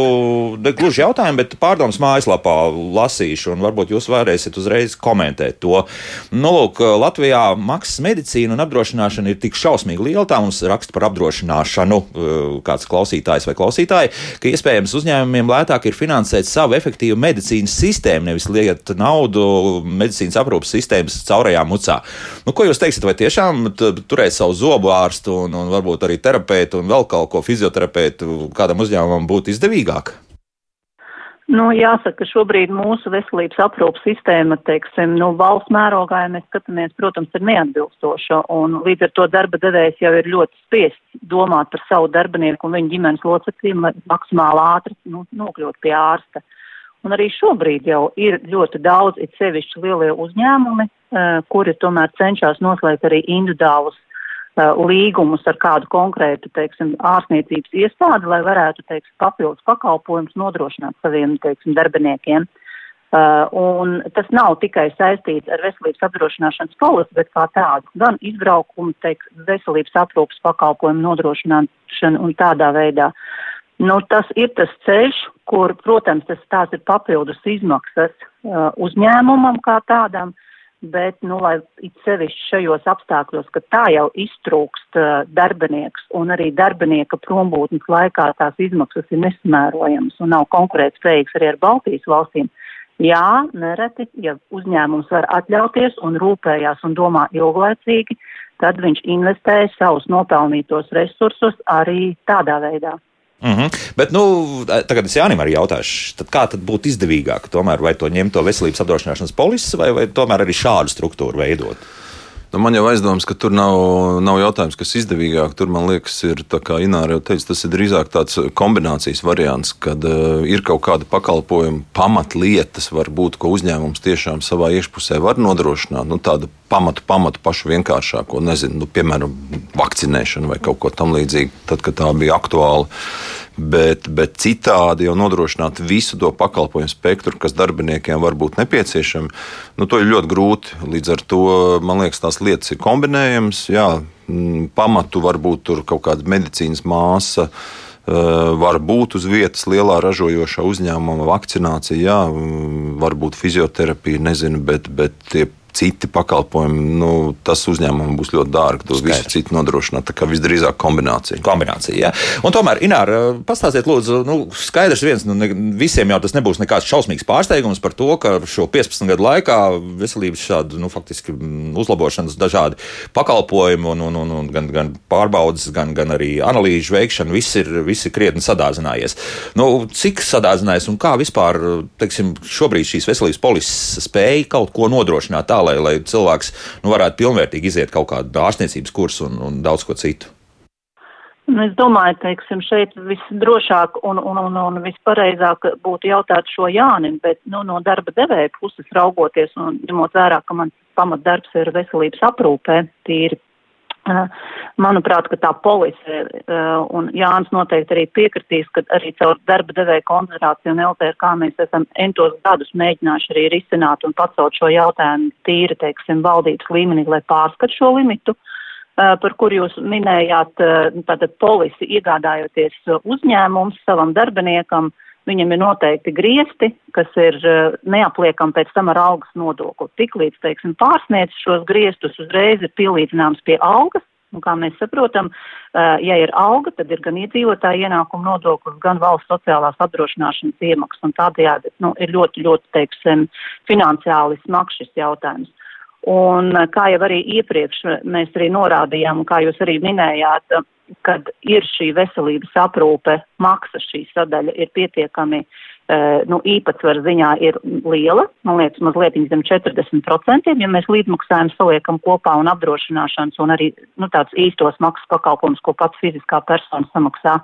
gluži jautājumu, bet pārdomas mājaslapā lasīšu, un varbūt jūs varēsiet uzreiz komentēt to. Nu, lūk, Latvijā maksas medicīna un apdrošināšana ir tik šausmīgi liela, tā mums raksta par apdrošināšanu eh, kāds klausītājs vai klausītāji, ka iespējams uzņēmumiem lētāk ir finansēt savu efektīvu medicīnas sistēmu, nevis liet naudu medicīnas aprūpas sistēmas caurajā mucā. Nu, ko jūs teiksiet, vai tiešām turēt savu zobu ārstu un, un varbūt arī terapeitu un vēl kaut ko fizioterapeitu? Konkrētu kādam uzņēmumam būtu izdevīgāk? Nu, jāsaka, ka šobrīd mūsu veselības aprūpas sistēma, teiksim, nu, valsts mērogā, ja mēs skatāmies, protams, ir neatbilstoša, un līdz ar to darba devējs jau ir ļoti spiests domāt par savu darbinieku un viņa ģimenes locekļiem, lai maksimāli ātri nu, nokļūt pie ārsta. Un arī šobrīd jau ir ļoti daudz, it sevišķi lielie uzņēmumi, uh, kuri tomēr cenšas noslēgt arī individuālus līgumus ar kādu konkrētu, teiksim, ārstniecības iestādi, lai varētu, teiksim, papildus pakalpojumus nodrošināt saviem, teiksim, darbiniekiem. Uh, un tas nav tikai saistīts ar veselības apdrošināšanas polisi, bet kā tādu gan izbraukumu, teiks, veselības aprūpas pakalpojumu nodrošināšanu un tādā veidā. Nu, tas ir tas ceļš, kur, protams, tas tās ir papildus izmaksas uh, uzņēmumam kā tādam, uh, bet, nu, lai it sevišķi šajos apstākļos, ka tā jau iztrūkst uh, darbinieks un arī darbinieka prombūtnes laikā tās izmaksas ir nesamērojamas un nav konkurētspējīgas arī ar Baltijas valstīm. Jā, nereti, ja uzņēmums var atļauties un rūpējās un domā ilglaicīgi, tad viņš investē savus nopelnītos resursus arī tādā veidā. Mm -hmm. Bet, nu, tagad es Jānim arī jautāšu, tad kā tad būtu izdevīgāk tomēr vai to ņemt to veselības apdrošināšanas polises vai, vai tomēr arī šādu struktūru veidot? Nu, man jau aizdomas, ka tur nav, nav jautājums, kas izdevīgāk. Tur man liekas, ir tā kā Ināra jau teica, tas ir drīzāk tāds kombinācijas variants, kad uh, ir kaut kāda pakalpojuma pamatlietas, varbūt, ko uzņēmums tiešām savā iekšpusē var nodrošināt. Nu, tādu pamatu, pamatu pašu vienkāršāko, nezinu, nu, piemēram, vakcinēšanu vai kaut ko tamlīdzīgu, tad, kad tā bija aktuāla bet, bet citādi jau nodrošināt visu to pakalpojumu spektru, kas darbiniekiem var būt nepieciešami, nu, to ir ļoti grūti. Līdz ar to man liekas, tās lietas ir kombinējamas. Jā, mm, pamatu varbūt tur kaut kāda medicīnas māsa eh, var būt uz vietas lielā ražojošā uzņēmuma vakcinācija, jā, mm, varbūt fizioterapija, nezinu, bet, bet tie citi pakalpojumi, nu, tas uzņēmumam būs ļoti dārgi. To visu citu nodrošināt. Tā kā visdrīzāk kombinācija. Kombinācija, jā. Un tomēr, Ināra, pastāstiet, lūdzu, nu, skaidrs viens, nu, ne, visiem jau tas nebūs nekāds šausmīgs pārsteigums par to, ka šo 15 gadu laikā veselības šādu, nu, faktiski uzlabošanas dažādi pakalpojumi un, un, un, un gan, gan pārbaudas, gan, gan arī analīžu veikšana, viss ir, viss ir krietni sadāzinājies. Nu, cik sadāzinājies un kā vispār, teiksim, šobrīd šīs veselības polises spēja kaut ko nodrošināt tā, lai, lai cilvēks nu, varētu pilnvērtīgi iziet kaut kādu ārstniecības kursu un, un daudz ko citu? Nu, es domāju, teiksim, šeit visdrošāk un, un, un, un vispareizāk būtu jautāt šo Jānim, bet nu, no darba devēja puses raugoties un ņemot vērā, ka mans pamatdarbs ir veselības aprūpē, tīri Manuprāt, ka tā polise, un Jānis noteikti arī piekritīs, ka arī caur darba devēja koncentrāciju un LTRK mēs esam entos gadus mēģinājuši arī risināt un pacelt šo jautājumu tīri, teiksim, valdības līmenī, lai pārskat šo limitu, par kur jūs minējāt, tātad polisi iegādājoties uzņēmums savam darbiniekam, viņam ir noteikti griesti, kas ir neapliekami pēc tam ar algas nodokli. Tiklīdz, teiksim, pārsniedz šos griestus, uzreiz ir pielīdzināms pie algas. Un kā mēs saprotam, ja ir alga, tad ir gan iedzīvotāja ienākuma nodoklis, gan valsts sociālās apdrošināšanas iemaksas. Tādējādi nu, ir ļoti, ļoti, teiksim, finansiāli smags šis jautājums. Un kā jau arī iepriekš mēs arī norādījām, un kā jūs arī minējāt, kad ir šī veselības aprūpe, maksa šī sadaļa ir pietiekami, nu, īpatsvaru ziņā ir liela, man liekas, mazliet zem 40%, ja mēs līdzmaksājumu saliekam kopā un apdrošināšanas un arī, nu, tāds īstos maksas pakalpums, ko pats fiziskā persona samaksā.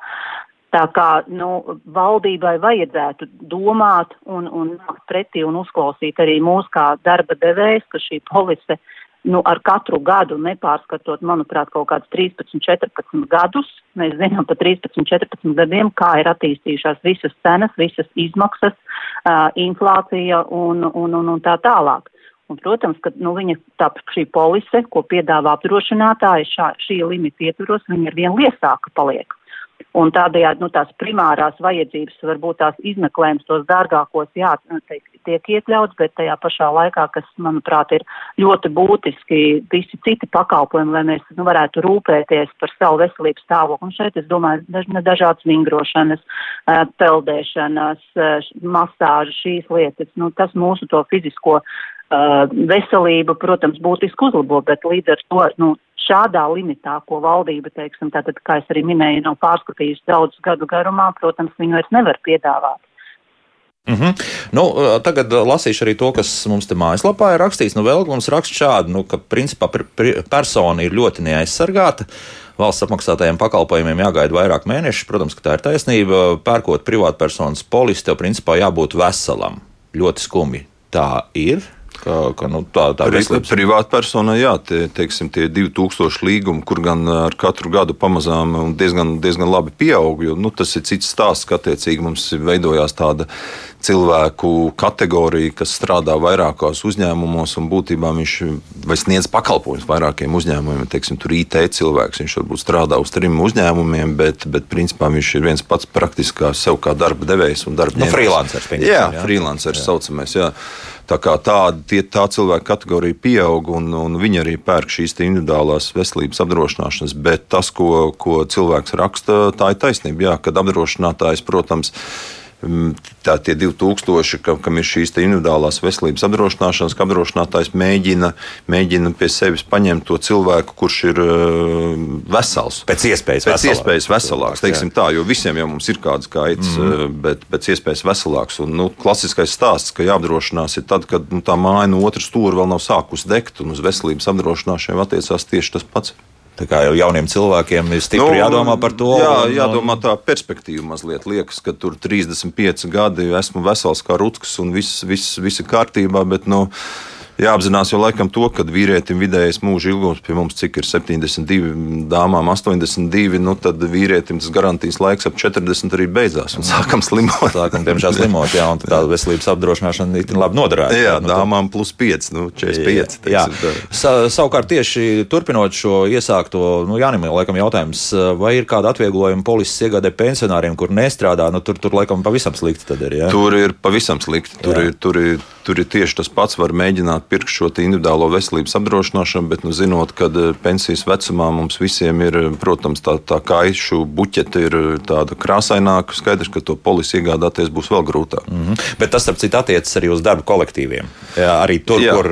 Tā kā nu, valdībai vajadzētu domāt un, un nākt pretī un uzklausīt arī mūs kā darba devējs, ka šī polise nu, ar katru gadu nepārskatot, manuprāt, kaut kādus 13, 14 gadus, mēs zinām pa 13, 14 gadiem, kā ir attīstījušās visas cenas, visas izmaksas, uh, inflācija un, un, un, un tā tālāk. Un, protams, ka nu, viņa tā šī polise, ko piedāvā apdrošinātāji, šā, šī limita ietvaros, viņa ar vien liesāka paliek. Un tādējādi nu, tās primārās vajadzības, varbūt tās izmeklējums, tos dārgākos, jā, teik, tiek iekļauts, bet tajā pašā laikā, kas, manuprāt, ir ļoti būtiski, visi citi pakalpojumi, lai mēs nu, varētu rūpēties par savu veselības stāvokli. Un šeit, es domāju, daž, dažādas vingrošanas, peldēšanas, masāžas, šīs lietas, nu, tas mūsu to fizisko veselību, protams, būtiski uzlabo, bet līdz ar to, nu, šādā limitā, ko valdība, teiksim, tātad, kā es arī minēju, nav pārskatījusi daudz gadu garumā, protams, viņu vairs nevar piedāvāt. Mm -hmm. nu, tagad lasīšu arī to, kas mums te mājaslapā ir rakstīts. Nu, vēl mums raksta šādi, nu, ka principā persona ir ļoti neaizsargāta. Valsts apmaksātajiem pakalpojumiem jāgaida vairāk mēnešu. Protams, ka tā ir taisnība. Pērkot privātpersonas polisi, tev principā jābūt veselam. Ļoti skumji. Tā ir. Ka, ka, nu, tā tā veselības... Privātpersonai, jā, tie, teiksim, tie 2000 līgumi, kur gan ar katru gadu pamazām diezgan, diezgan labi pieaug. Jo, nu, tas ir cits stāsts, ka attiecīgi mums veidojās tāda cilvēku kategorija, kas strādā vairākos uzņēmumos, un būtībā viņš sniedz pakalpojumus vairākiem uzņēmumiem. Teiksim, tur IT cilvēks, viņš varbūt strādā uz trim uzņēmumiem, bet, bet principā viņš ir viens pats praktiski sev kā darba devējs un darba ņēmējs. Nu, freelancers, jā, jā, freelancers jā. saucamais. Jā. Tā kā tāda tie, tā cilvēka kategorija pieaug, un, un viņi arī pērk šīs individuālās veselības apdrošināšanas. Bet tas, ko, ko cilvēks raksta, tā ir taisnība. Jā, kad apdrošinātājs, protams, ir tā tie 2000, ka, kam ir šīs individuālās veselības apdrošināšanas, ka apdrošinātājs mēģina, mēģina pie sevis paņemt to cilvēku, kurš ir uh, vesels. Pēc iespējas, pēc veselāk. iespējas veselāks. Teiksim tā, jo visiem jau mums ir kāds skaits, mm -hmm. bet pēc iespējas veselāks. Un, nu, klasiskais stāsts, ka jāapdrošinās ir tad, kad nu, tā māja no otras stūra vēl nav sākus degt, un uz veselības apdrošināšanu attiecās tieši tas pats. Tā kā jau jauniem cilvēkiem ir stipri nu, jādomā par to. Jā, un, jādomā tā perspektīva mazliet. Liekas, ka tur 35 gadi esmu vesels kā rutkas un viss, viss, viss ir kārtībā. Bet, nu, jāapzinās jau laikam to, ka vīrietim vidējais mūža ilgums pie mums cik ir 72, dāmām 82, nu tad vīrietim tas garantijas laiks ap 40 arī beidzās un sākam slimot. Sākam, diemžēl, slimot, jā, un tā veselības apdrošināšana ir labi noderēta. Jā, nu, dāmām plus 5, nu 45. Jā, jā. Sa, savukārt tieši turpinot šo iesākto, nu Jānim, laikam jautājums, vai ir kāda atvieglojuma polises iegādē pensionāriem, kur nestrādā, nu tur, tur laikam pavisam slikti tad ir, jā? Tur ir pavisam slikti, tur jā. ir, tur ir, tur ir tieši tas pats, var mēģināt mēģināt pirkt šo individuālo veselības apdrošināšanu, bet nu, zinot, ka eh, pensijas vecumā mums visiem ir, eh, protams, tā, tā kaišu buķete ir eh, tāda krāsaināka, skaidrs, ka to polisi iegādāties būs vēl grūtāk. Mm -hmm. Bet tas, starp citu, attiecas arī uz darba kolektīviem. Jā, arī tur, jā. kur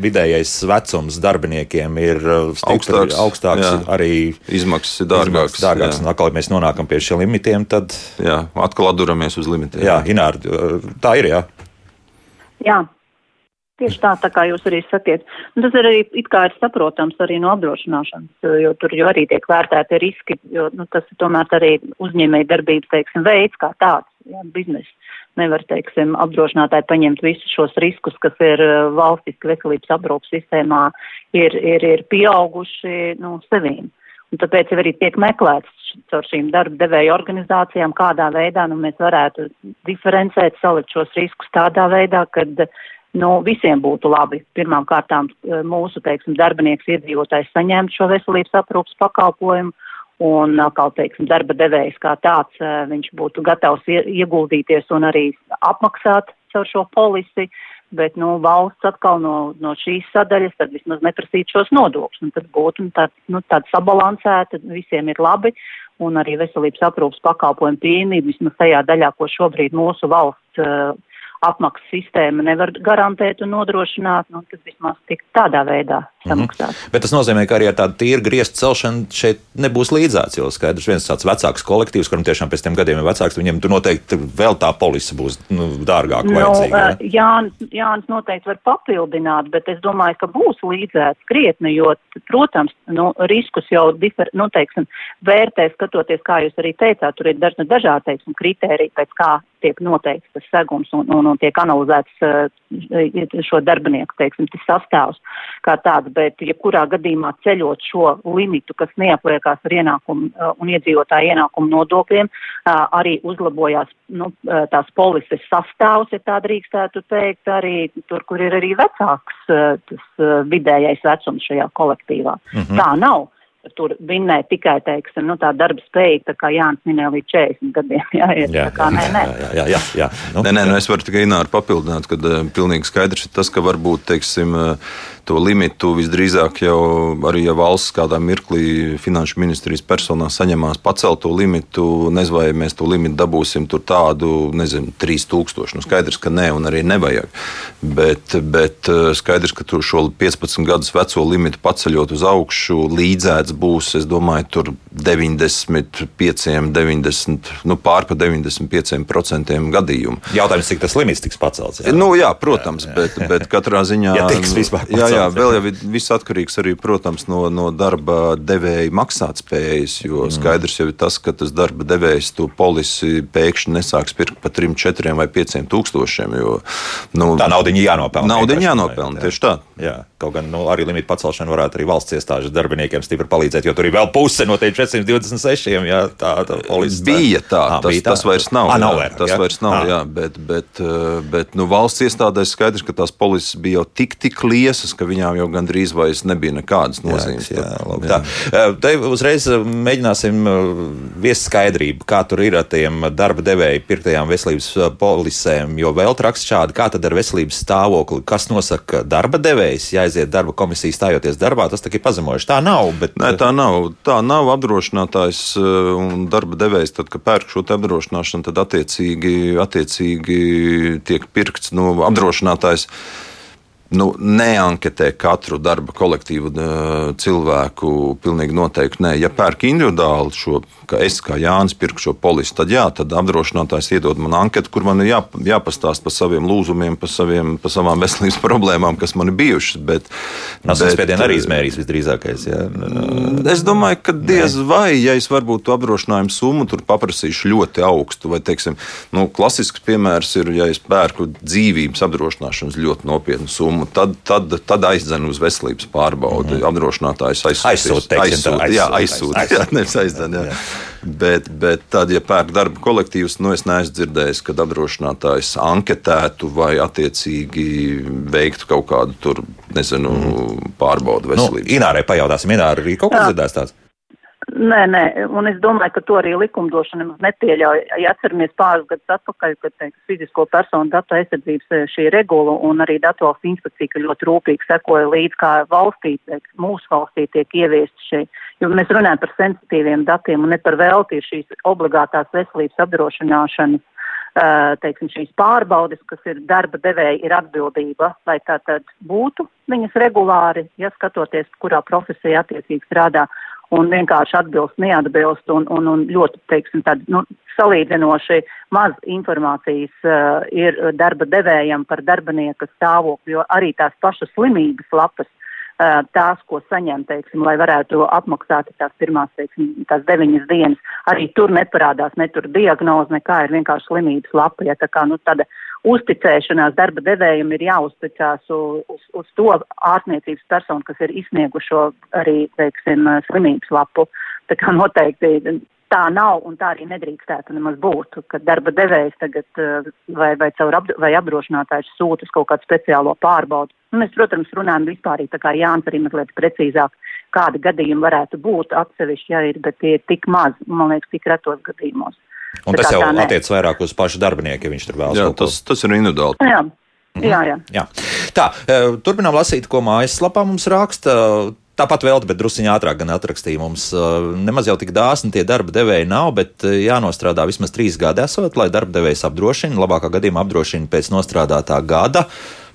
vidējais vecums darbiniekiem ir stipri, augstāks, augstāks jā. arī izmaksas ir dārgākas. dārgākas un atkal mēs nonākam pie šiem limitiem, tad. Jā, atkal atduramies uz limitiem. Jā, Inār, tā ir, jā. Jā, Tieši tā, tā kā jūs arī sakiet. Un tas arī it kā ir saprotams arī no apdrošināšanas, jo tur jau arī tiek vērtēti riski, jo nu, tas ir tomēr arī uzņēmēja darbības, teiksim, veids kā tāds, jā, biznesa. nevar, teiksim, apdrošinātāji paņemt visus šos riskus, kas ir valstiski veselības aprūpas sistēmā, ir, ir, ir pieauguši, nu, sevīm. Un tāpēc jau arī tiek meklēts caur šīm darba devēju organizācijām, kādā veidā nu, mēs varētu diferencēt, salikt šos riskus tādā veidā, kad nu, visiem būtu labi. Pirmām kārtām mūsu, teiksim, darbinieks iedzīvotājs saņemt šo veselības aprūpas pakalpojumu un atkal, teiksim, darba devējs kā tāds, viņš būtu gatavs ieguldīties un arī apmaksāt caur šo polisi, bet, nu, valsts atkal no, no šīs sadaļas vismaz neprasīt šos nodokļus, tad būtu nu, tā, nu, tāda sabalansēta, visiem ir labi, un arī veselības aprūpas pakalpojumu pieejamība vismaz tajā daļā, ko šobrīd mūsu valsts uh, apmaksas sistēma nevar garantēt un nodrošināt, nu, tad vismaz tik tādā veidā mhm. samaksāt. Mm -hmm. Bet tas nozīmē, ka arī ar tādu tīru griestu celšanu šeit nebūs līdzāts, jo skaidrs viens tāds vecāks kolektīvs, kuram tiešām pēc tiem gadiem ir vecāks, viņiem tur noteikti vēl tā polisa būs nu, dārgāk nu, vajadzīga. Uh, Jānis, Jānis noteikti var papildināt, bet es domāju, ka būs līdzēts krietni, jo, protams, nu, riskus jau difer, nu, teiksim, vērtē skatoties, kā jūs arī teicāt, tur ir dažādi, teiksim, kritēriji, pēc kā tiek noteikts tas segums un, un, un tiek analizēts uh, šo darbinieku, teiksim, tas sastāvs kā tāds, bet jebkurā ja gadījumā ceļot šo limitu, kas neapliekās ar ienākumu uh, un iedzīvotāju ienākumu nodokļiem, uh, arī uzlabojās nu, tās polises sastāvs, ja tā drīkstētu teikt, arī tur, kur ir arī vecāks tas vidējais vecums šajā kolektīvā. Mm -hmm. Tā nav tur vinnē tikai, teiksim, nu, tā darba spēja, tā kā Jānis minēja līdz 40 gadiem. Jā, ir, jā, kā, nē, nē. jā, jā, jā, jā. Nu, nē, nē, nu, es varu tikai Ināru papildināt, ka uh, pilnīgi skaidrs ir tas, ka varbūt, teiksim, uh, to limitu visdrīzāk jau arī, ja valsts kādā mirklī finanšu ministrijas personā saņemās pacelt to limitu, nezinu, vai mēs to limitu dabūsim tur tādu, nezinu, 3000. Nu, skaidrs, ka nē, un arī nevajag. Bet, bet skaidrs, ka šo 15 gadus veco limitu paceļot uz augšu līdzēts būs, es domāju, tur 95, 90, nu pār pa 95% gadījumu. Jautājums, cik tas limits tiks pacelts? Jā, nu, jā protams, jā, jā. Bet, bet katrā ziņā. *laughs* Ja tiks vispār pacelts. Jā, jā, vēl jau viss atkarīgs arī, protams, no, no darba devēja maksātspējas, jo mm. skaidrs jau ir tas, ka tas darba devējs to polisi pēkšņi nesāks pirkt pa 3, 4 vai 5 tūkstošiem, jo, nu, tā naudiņa jānopelna. Naudiņa jānopelna, tieši tā. Jā, kaut gan nu, arī limitu pacelšana varētu arī valsts iestāžu darbiniekiem stipri palīdzēt, jo tur ir vēl puse no tiem 426. Jā, tā, tā bija tā, à, tas, bija tā. tas vairs nav. À, nav vairāk, tas jā? vairs nav, à. jā, bet, bet, eh, bet nu, valsts iestādēs skaidrs, ka tās polises bija jau tik, tik liesas, ka viņām jau gandrīz vairs nebija nekādas nozīmes. Jā, labi, jā. Tā. Eh, te uzreiz eh, mēģināsim viest skaidrību, kā tur ir ar tiem darba devēju pirktajām veselības polisēm, jo vēl traks šādi, kā tad ar veselības stāvokli, kas nosaka darba devējs, jāaiziet darba komisija stājoties darbā, tas tā ir pazemojuši. Tā nav. Bet... Nē, tā nav. Tā nav apdrošinātājs eh, un darba devējs. Tad, kad pērk šo apdrošināšanu, tad attiecīgi, attiecīgi tiek pirkts no nu, apdrošinātājs nu, neanketē katru darba kolektīvu cilvēku. Pilnīgi noteikti nē. Ja pērk individuāli šo, ka es kā Jānis pirku šo polisi, tad jā, tad apdrošinātājs iedod man anketu, kur man ir jā, jāpastāst par saviem lūzumiem, par, saviem, par savām veselības *laughs* problēmām, kas man ir bijušas. Bet, Nāc, spiedienu arī izmērīs visdrīzākais. Jā. Es domāju, ka diez nē. vai, ja es varbūt to apdrošinājumu summu tur paprasīšu ļoti augstu, vai, teiksim, nu, klasisks piemērs ir, ja es pērku dzīvības apdrošināšanas ļoti nopietnu summu gadījumu, tad, tad, tad aizdzen uz veselības pārbaudi. Mm -hmm. Apdrošinātājs aizsūta. Aizsūta, jā, aizsūta. Jā, nevis aizdzen. Jā. Jā. Bet, bet tad, ja pērk darba kolektīvus, nu es neesmu dzirdējis, kad apdrošinātājs anketētu vai attiecīgi veiktu kaut kādu tur, nezinu, mm. pārbaudu nu, veselību. Nu, Inārai pajautāsim, Inārai arī kaut kas dzirdēs tāds. Nē, nē, un es domāju, ka to arī likumdošana nemaz nepieļauj. Ja atceramies pāris gadus atpakaļ, kad teiks, fizisko personu datu aizsardzības eh, šī regula un arī datu valsts inspekcija ļoti rūpīgi sekoja līdz, kā valstī, teiks, mūsu valstī tiek ieviest šī, jo mēs runājam par sensitīviem datiem un ne par velti šīs obligātās veselības apdrošināšanas eh, teiksim, šīs pārbaudes, kas ir darba devēja, ir atbildība, lai tā tad būtu viņas regulāri, ja skatoties, kurā profesija attiecīgi strādā un vienkārši atbilst, neatbilst un, un, un ļoti, teiksim, tāda, nu, salīdzinoši maz informācijas uh, ir darba devējam par darbinieka stāvokli, jo arī tās pašas slimības lapas tās, ko saņem, teiksim, lai varētu apmaksāt tās pirmās, teiksim, tās deviņas dienas. Arī tur neparādās ne tur diagnoze, nekā ir vienkārši slimības lapa. Ja, tā kā, nu, tāda uzticēšanās darba devējiem ir jāuzticās uz, uz, uz to ārstniecības personu, kas ir izsniegušo arī, teiksim, slimības lapu. Tā kā noteikti tā nav un tā arī nedrīkstētu nemaz būt, ka darba devējs tagad vai, vai, apd vai apdrošinātājs sūta uz kaut kādu speciālo pārbaudu. Nu, mēs, protams, runājam vispār, tā kā Jānis arī mazliet precīzāk, kādi gadījumi varētu būt atsevišķi, ja ir, bet tie ir tik maz, man liekas, tik retos gadījumos. Un tas jau attiec vairāk uz pašu darbinieku, ja viņš tur vēlas. Jā, tas, tas ir individuāli. Jā. Mhm. Jā, jā. jā. Tā, e, turpinām lasīt, ko mājaslapā mums raksta. Tāpat vēl, bet druskuļi ātrāk gan atrakstīja mums. E, nemaz jau tik dāsni tie darba devēji nav, bet e, jānostrādā vismaz trīs gadi esot, lai darba devējs apdrošina. Labākā gadījumā apdrošina pēc nostrādātā gada.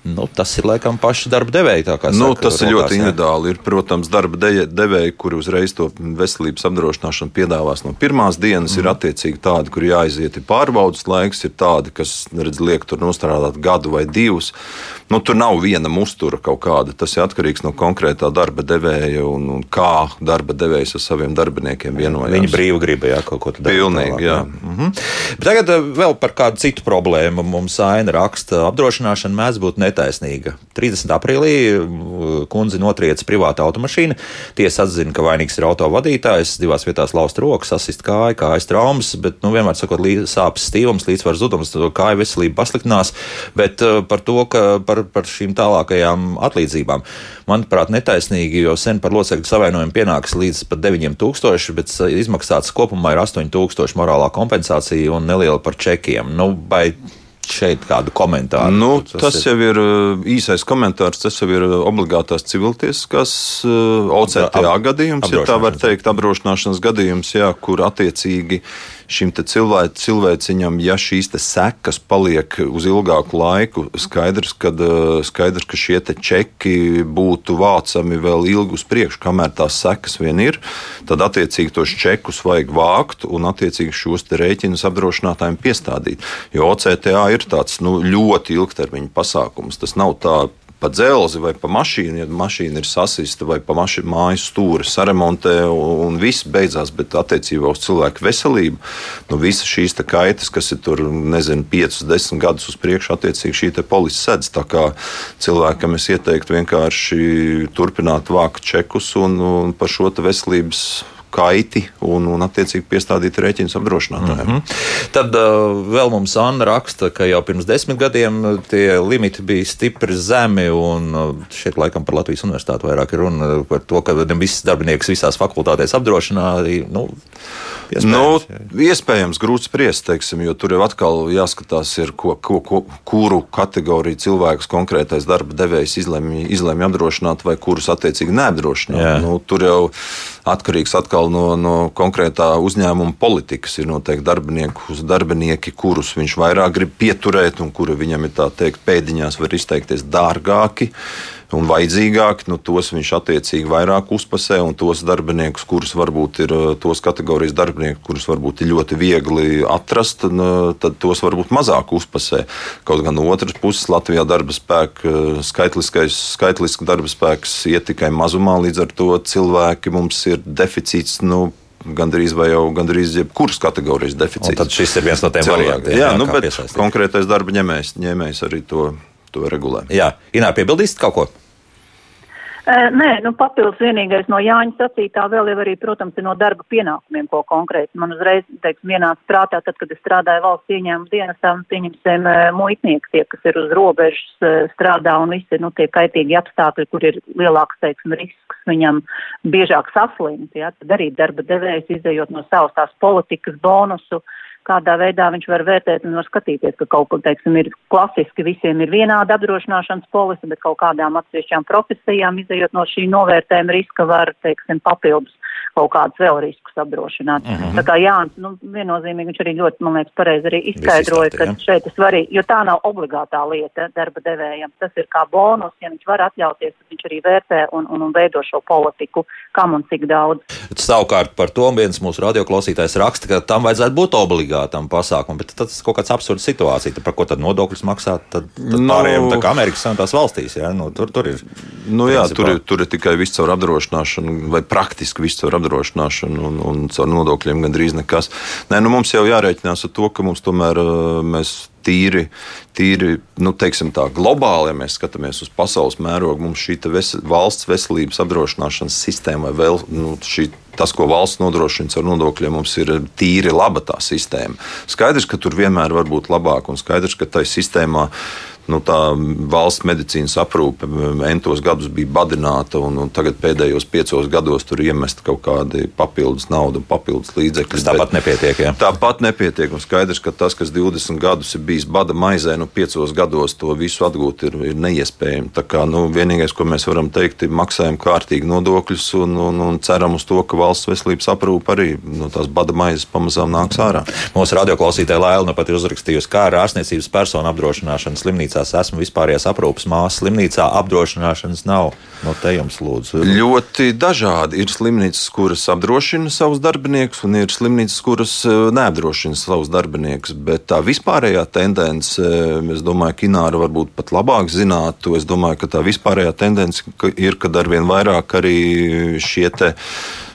Nu, tas ir laikam paši darba devēji. Nu, saka, tas ir ļoti jā. individuāli. Ir, protams, darba de devēji, kuri uzreiz to veselības apdrošināšanu piedāvās no pirmās dienas. Mm. Ir attiecīgi tādi, kur jāiziet pārbaudas laiks, ir tādi, kas redz, liek tur nostrādāt gadu vai divus. Nu, tur nav viena mustura kaut kāda. Tas ir atkarīgs no konkrētā darba devēja un, un kā darba devējs ar saviem darbiniekiem vienojas. Viņa brīvi gribēja kaut ko tādu. Pilnīgi, jā. Mhm. Bet tagad eh, vēl par kādu citu problēmu. Mums aina raksta, apdrošināšana mēdz būt netaisnīga. 30. aprīlī uh, kundze notriec privāta automašīna. Tiesa atzina, ka vainīgs ir auto vadītājs, divās vietās laust rokas, asist kāju, kājas traumas, bet, nu, vienmēr sakot, sāpes stīvums, līdzsvars zudums, kāju veselība pasliktinās. Bet uh, par to, ka par, par šīm tālākajām atlīdzībām, manuprāt, netaisnīgi, jo sen par locekļu savainojumu pienāks līdz pat 9000, bet izmaksāts kopumā ir 8000 morālā kompensācija un neliela par čekiem. Nu, vai šeit kādu komentāru? Nu, tas, tas ir... jau ir uh, īsais komentārs, tas jau ir uh, obligātās civiltieskas uh, OCTA gadījums, ja tā var teikt, apdrošināšanas gadījums, jā, kur attiecīgi šim cilvē, cilvēciņam, ja šīs sekas paliek uz ilgāku laiku, skaidrs, kad, skaidrs ka šie čeki būtu vācami vēl ilgi uz priekšu, kamēr tās sekas vien ir, tad attiecīgi tos čekus vajag vākt un attiecīgi šos rēķinus apdrošinātājiem piestādīt. Jo OCTA ir tāds nu, ļoti ilgtermiņa pasākums. Tas nav tā pa dzelzi vai pa mašīnu, ja mašīna ir sasista vai pa mašīnu mājas stūri saremontē un, viss beidzās, bet attiecībā uz cilvēku veselību, nu visas šīs kaitas, kas ir tur, nezinu, 5, 10 gadus uz priekšu, attiecīgi šī polisa sedz. Tā kā cilvēkam es ieteiktu vienkārši turpināt vākt čekus un, un par šo veselības kaiti un, un attiecīgi piestādīt rēķinus apdrošinātājiem. Mm -hmm. Tad uh, vēl mums Anna raksta, ka jau pirms desmit gadiem uh, tie limiti bija stipri zemi, un uh, šeit laikam par Latvijas universitāti vairāk ir runa par to, ka visas darbinieks visās fakultātēs apdrošināti. Nu, Iespējams, nu, iespējams grūti spriest, teiksim, jo tur jau atkal jāskatās, ir, ko, ko, ko, kuru kategoriju cilvēks konkrētais darba devējs izlemj, izlemj apdrošināt vai kurus attiecīgi neapdrošināt. Nu, tur jau atkarīgs atkal no, no konkrētā uzņēmuma politikas. Ir noteikti darbinieki, kurus viņš vairāk grib pieturēt un kuri viņam ir tā teikt pēdiņās var izteikties dārgāki un vajadzīgāki, nu, tos viņš attiecīgi vairāk uzpasē, un tos darbiniekus, kurus varbūt ir eh, tos kategorijas darbinieki, kurus varbūt ir ļoti viegli atrast, tad tos varbūt mazāk uzpasē. Kaut gan no otras puses Latvijā darba spēka eh, skaitliskais, skaitliska darba spēks iet tikai mazumā, līdz ar to cilvēki mums ir deficīts. Nu, gandrīz vai jau gandrīz jebkuras kategorijas deficīts. Un tad šis ir viens no tiem variantiem. Jā, jā nu, bet piesaistīt. konkrētais darba ņēmējs, ņēmējs arī to to regulē. Jā, Inār, piebildīsit kaut ko? Nē, nu papildus vienīgais no Jāņa sacītā vēl jau arī, protams, ir no darba pienākumiem, ko konkrēti man uzreiz, teiksim, vienāds prātā, tad, kad es strādāju valsts ieņēmuma dienestā, pieņemsim muitnieki, tie, kas ir uz robežas strādā un visi, nu, tie kaitīgi apstākļi, kur ir lielāks, teiksim, risks viņam biežāk saslimt, jā, tad arī darba devējs izējot no savas tās politikas bonusu, kādā veidā viņš var vērtēt un var skatīties, ka kaut kur, teiksim, ir klasiski visiem ir vienāda apdrošināšanas polise, bet kaut kādām atsevišķām profesijām, izējot no šī novērtējuma riska, var, teiksim, papildus kaut kādus vēl riskus apdrošināt. Mm -hmm. Tā kā Jānis, nu, viennozīmīgi viņš arī ļoti, man liekas, pareizi arī izskaidroja, ka šeit ir svarīgi, jo tā nav obligātā lieta darba devējam. Tas ir kā bonus, ja viņš var atļauties, tad viņš arī vērtē un, un, un veido šo politiku, kam un cik daudz. Savukārt par to viens mūsu radioklausītājs raksta, ka tam vajadzētu būt obligātam pasākumam, bet tas ir kaut kāds absurds situācija. Tad par ko tad nodokļus maksāt? Tad, tad no, pārējiem tā kā Amerikas Savienotās valstīs, ja? nu, tur, tur ir. Nu, jā, tur ir, tur ir tikai viss caur apdrošināšanu vai praktiski viss caur apdrošināšanu un, un caur nodokļiem gandrīz nekas. Nē, nu, mums jau jārēķinās ar to, ka mums tomēr mēs tīri, tīri nu, tā, globāli, ja mēs skatāmies uz pasaules mērogu, mums šī ves, valsts veselības apdrošināšanas sistēma vai vēl nu, šī tas, ko valsts nodrošina ar nodokļiem, mums ir tīri laba tā sistēma. Skaidrs, ka tur vienmēr var būt labāk, un skaidrs, ka tai sistēmā nu, tā valsts medicīnas aprūpe entos gadus bija badināta, un, un tagad pēdējos piecos gados tur iemest kaut kādi papildus naudu, papildus līdzekļus. Tāpat nepietiek. Ja? Tāpat nepietiek. Un skaidrs, ka tas, kas 20 gadus ir bijis bada maizē, nu piecos gados to visu atgūt ir, ir neiespējami. Tā kā nu, vienīgais, ko mēs varam teikt, ir maksājam kārtīgi nodokļus un, un, un ceram uz to, ka valsts veselības aprūpe arī no tās bada maizes pamazām nāks ārā. Mūsu radioklausītāja Lēlna pat ir uzrakstījusi, kā ar ārstniecības personu apdrošināšanu slimnīcā slimnīcās esmu vispārējās aprūpas māsas. Slimnīcā apdrošināšanas nav. No te jums lūdzu. Ļoti dažādi. Ir slimnīcas, kuras apdrošina savus darbiniekus, un ir slimnīcas, kuras e, neapdrošina savus darbiniekus. Bet tā vispārējā tendence, e, es domāju, ka Ināra varbūt pat labāk zinātu. Es domāju, ka tā vispārējā tendence ir, kad arvien vairāk arī šie te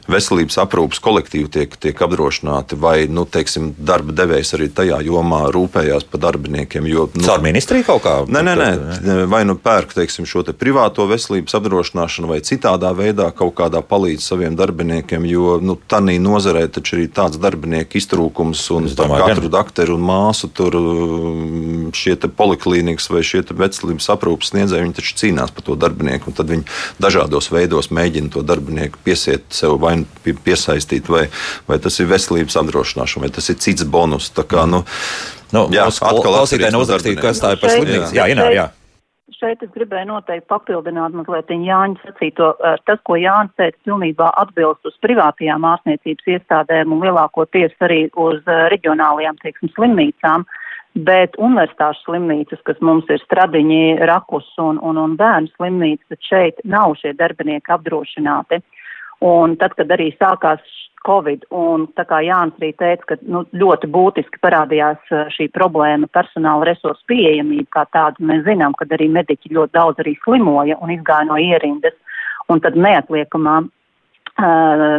veselības aprūpas kolektīvi tiek, tiek apdrošināti, vai nu, teiksim, darba devējs arī tajā jomā rūpējās par darbiniekiem. Jo, nu, Caur ministriju kaut kā? Nē, nē, nē. vai nu pērk teiksim, šo te privāto veselības apdrošināšanu, vai citādā veidā kaut kādā palīdz saviem darbiniekiem, jo nu, tādā nozarē taču ir tāds darbinieku iztrūkums un domāju, katru gan. doktoru un māsu tur um, šie poliklīnikas vai šie veselības aprūpas sniedzēji, viņi taču cīnās par to darbinieku, un tad viņi dažādos veidos mēģina to darbinieku piesiet sev vai nu piesaistīt, vai, vai tas ir veselības apdrošināšana, vai tas ir cits bonus. Tā kā, nu, nu, jā, atkal klausītāji neuzrakstīt, kas tā ir par slimnīcu. Jā, Inār, jā. Šeit es gribēju noteikti papildināt mazliet Jāņa sacīto. Tas, ko Jānis teica, pilnībā atbilst uz privātajām ārstniecības iestādēm un lielākoties arī uz reģionālajām, teiksim, slimnīcām. Bet universitāšu slimnīcas, kas mums ir stradiņi, rakus un, un, un bērnu slimnīcas, šeit nav šie darbinieki apdrošināti. Un tad, kad arī sākās Covid, un tā kā Jānis arī teica, ka nu, ļoti būtiski parādījās šī problēma personāla resursu pieejamība kā tāda, mēs zinām, ka arī mediķi ļoti daudz arī slimoja un izgāja no ierindas, un tad neatliekamā uh,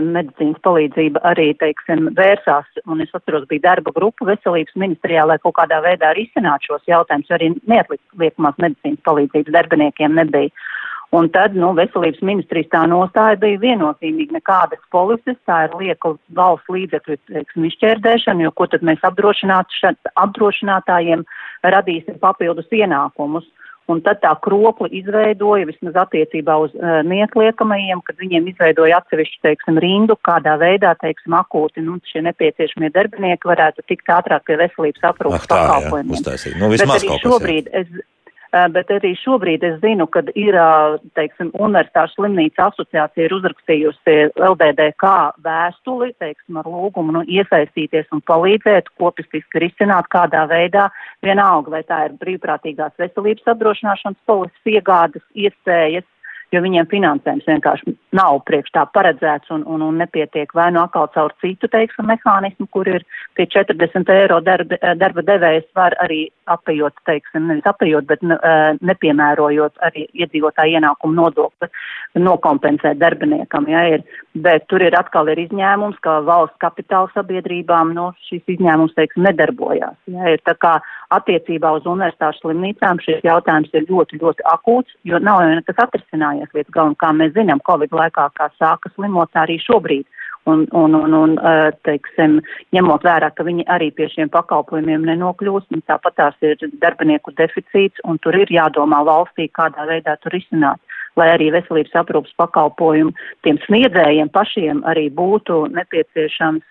medicīnas palīdzība arī, teiksim, vērsās, un es atceros, bija darba grupa veselības ministrijā, lai kaut kādā veidā risinātu šos jautājumus, jo arī neatliekamās medicīnas palīdzības darbiniekiem nebija. Un tad, nu, veselības ministrijas tā nostāja bija viennozīmīgi nekādas polises, tā ir lieka valsts līdzekļu, teiksim, izšķērdēšana, jo ko tad mēs apdrošinātājiem radīsim papildus ienākumus. Un tad tā kropli izveidoja vismaz attiecībā uz uh, neatliekamajiem, kad viņiem izveidoja atsevišķu, teiksim, rindu, kādā veidā, teiksim, akūti, nu, šie nepieciešamie darbinieki varētu tikt ātrāk pie veselības aprūpas pakalpojumiem. Nu, Bet arī šobrīd es, Eh, bet arī šobrīd es zinu, ka ir, eh, teiksim, Universitāšu slimnīca asociācija ir uzrakstījusi LDDK vēstuli, teiksim, ar lūgumu nu, iesaistīties un palīdzēt, kopistiski risināt kādā veidā, vienalga, vai tā ir brīvprātīgās veselības apdrošināšanas polises iegādes, iespējas, jo viņiem finansējums vienkārši nav priekš tā paredzēts un, un, un nepietiek. Vai nu atkal caur citu, teiksim, mehānismu, kur ir tie 40 eiro darba, darba devējs var arī apējot, teiksim, nevis apējot, bet nepiemērojot arī iedzīvotāju ienākumu nodokli, nokompensēt darbiniekam, ja ir, bet tur ir atkal ir izņēmums, ka valsts kapitāla sabiedrībām, nu, šis izņēmums, teiksim, nedarbojās, ja ir tā kā attiecībā uz universitāšu slimnīcām šis jautājums ir ļoti, ļoti akūts, jo nav jau nekas atrisinājies līdz galam, kā mēs zinām, Covid laikā, kā sāka slimot arī šobrīd. Un, un, un, un teiksim, ņemot vērā, ka viņi arī pie šiem pakalpojumiem nenokļūst, tāpat tās ir darbinieku deficīts, un tur ir jādomā valstī, kādā veidā tur izsināt lai arī veselības aprūpas pakalpojumu tiem sniedzējiem pašiem arī būtu nepieciešams,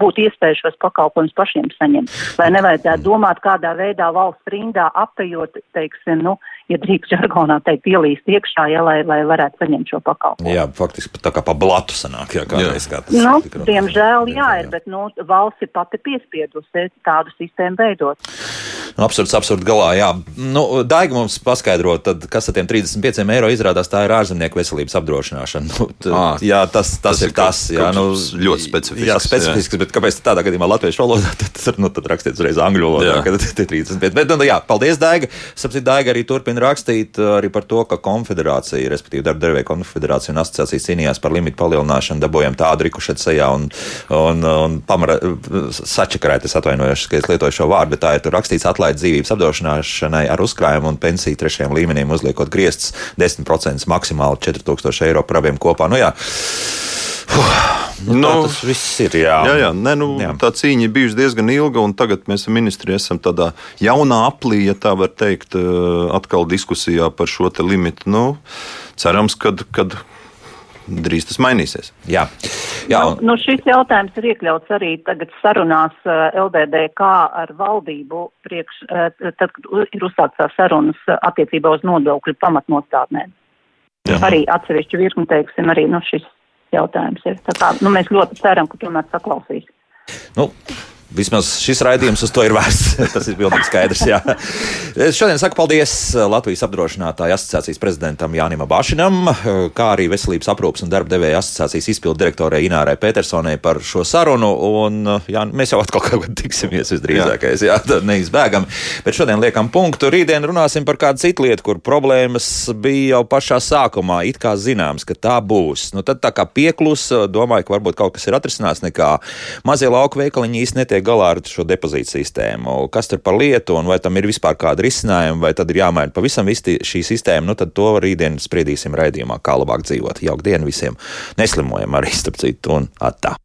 būtu iespēja šos pakalpojumus pašiem saņemt. Lai nevajadzētu domāt, kādā veidā valsts rindā apējot, teiksim, nu, ja drīkst žargonā teikt, ielīst iekšā, ja, lai, lai varētu saņemt šo pakalpojumu. Jā, faktiski tā kā pa blatu sanāk, jā, kādreiz kā tas. Nu, diemžēl, jā, ir, bet, nu, valsts ir pati piespiedusi tādu sistēmu veidot. Nu, absurds, absurds galā, jā. Nu, Daiga mums paskaidro, tad, kas ar tiem 35 eiro izrādās, tā ir ārzemnieku veselības apdrošināšana. Nu, t, à, jā, tas, tas, tas ir tas, jā, nu, ļoti specifisks. Jā, specifisks, jā. bet kāpēc tādā gadījumā latviešu valodā, *laughs* tad, tad, nu, tad rakstiet uzreiz angļu valodā, kad ir 35. Bet, nu, jā, paldies, Daiga. Sapcīt, Daiga arī turpina rakstīt arī par to, ka konfederācija, respektīvi darba devēja konfederācija un asociācija cīnījās par limitu palielināšanu, dabūjām tādu rikušet sejā un, un, un pamara, sačakarēt, es atvainojos, ka es lietoju šo vārdu, bet tā ir tur rakstīts atlaid dzīvības apdrošināšanai ar uzkrājumu un pensiju trešajam līmenim uzliekot griestus 10% maksimāli 4000 eiro par abiem kopā. Nu, jā. Uf, nu, nu, tas viss ir. Jā, jā, jā, ne, nu, jā. tā cīņa bijusi diezgan ilga, un tagad mēs ar ministru esam tādā jaunā aplī, ja tā var teikt, atkal diskusijā par šo limitu. Nu, cerams, ka drīz tas mainīsies. Jā. Jā, nu, nu, šis jautājums ir iekļauts arī tagad sarunās uh, LDDK ar valdību, priekš, uh, tad, kad ir uzsāktas sarunas attiecībā uz nodokļu pamatnostādnēm. Jā. Arī atsevišķu virkni, teiksim, arī nu, šis jautājums ir. Tā kā, nu, mēs ļoti ceram, ka tomēr saklausīs. Nu, Vismaz šis raidījums uz to ir vērsts. *laughs* Tas ir pilnīgi skaidrs. Jā. Es šodien saku paldies Latvijas apdrošinātāju asociācijas prezidentam Jānim Bašinam, kā arī Veselības aprūpas un darba devēja asociācijas izpildu direktorai Inārai Petersonai par šo sarunu. Un, jā, mēs jau atkal kaut kad tiksimies visdrīzākais, jā, jā neizbēgam. Bet šodien liekam punktu. Rītdien runāsim par kādu citu lietu, kur problēmas bija jau pašā sākumā. It kā zināms, ka tā būs. Nu, tad tā kā pieklus, domāju, ka varbūt kaut kas ir atrisināts, nekā mazie lauku veikaliņi īsti netiek tiek galā ar šo depozītu sistēmu. Kas tur par lietu un vai tam ir vispār kāda risinājuma, vai tad ir jāmaina pavisam šī sistēma, nu tad to rītdien spriedīsim raidījumā, kā labāk dzīvot. Jauka diena visiem! Neslimojam arī starp citu un attā!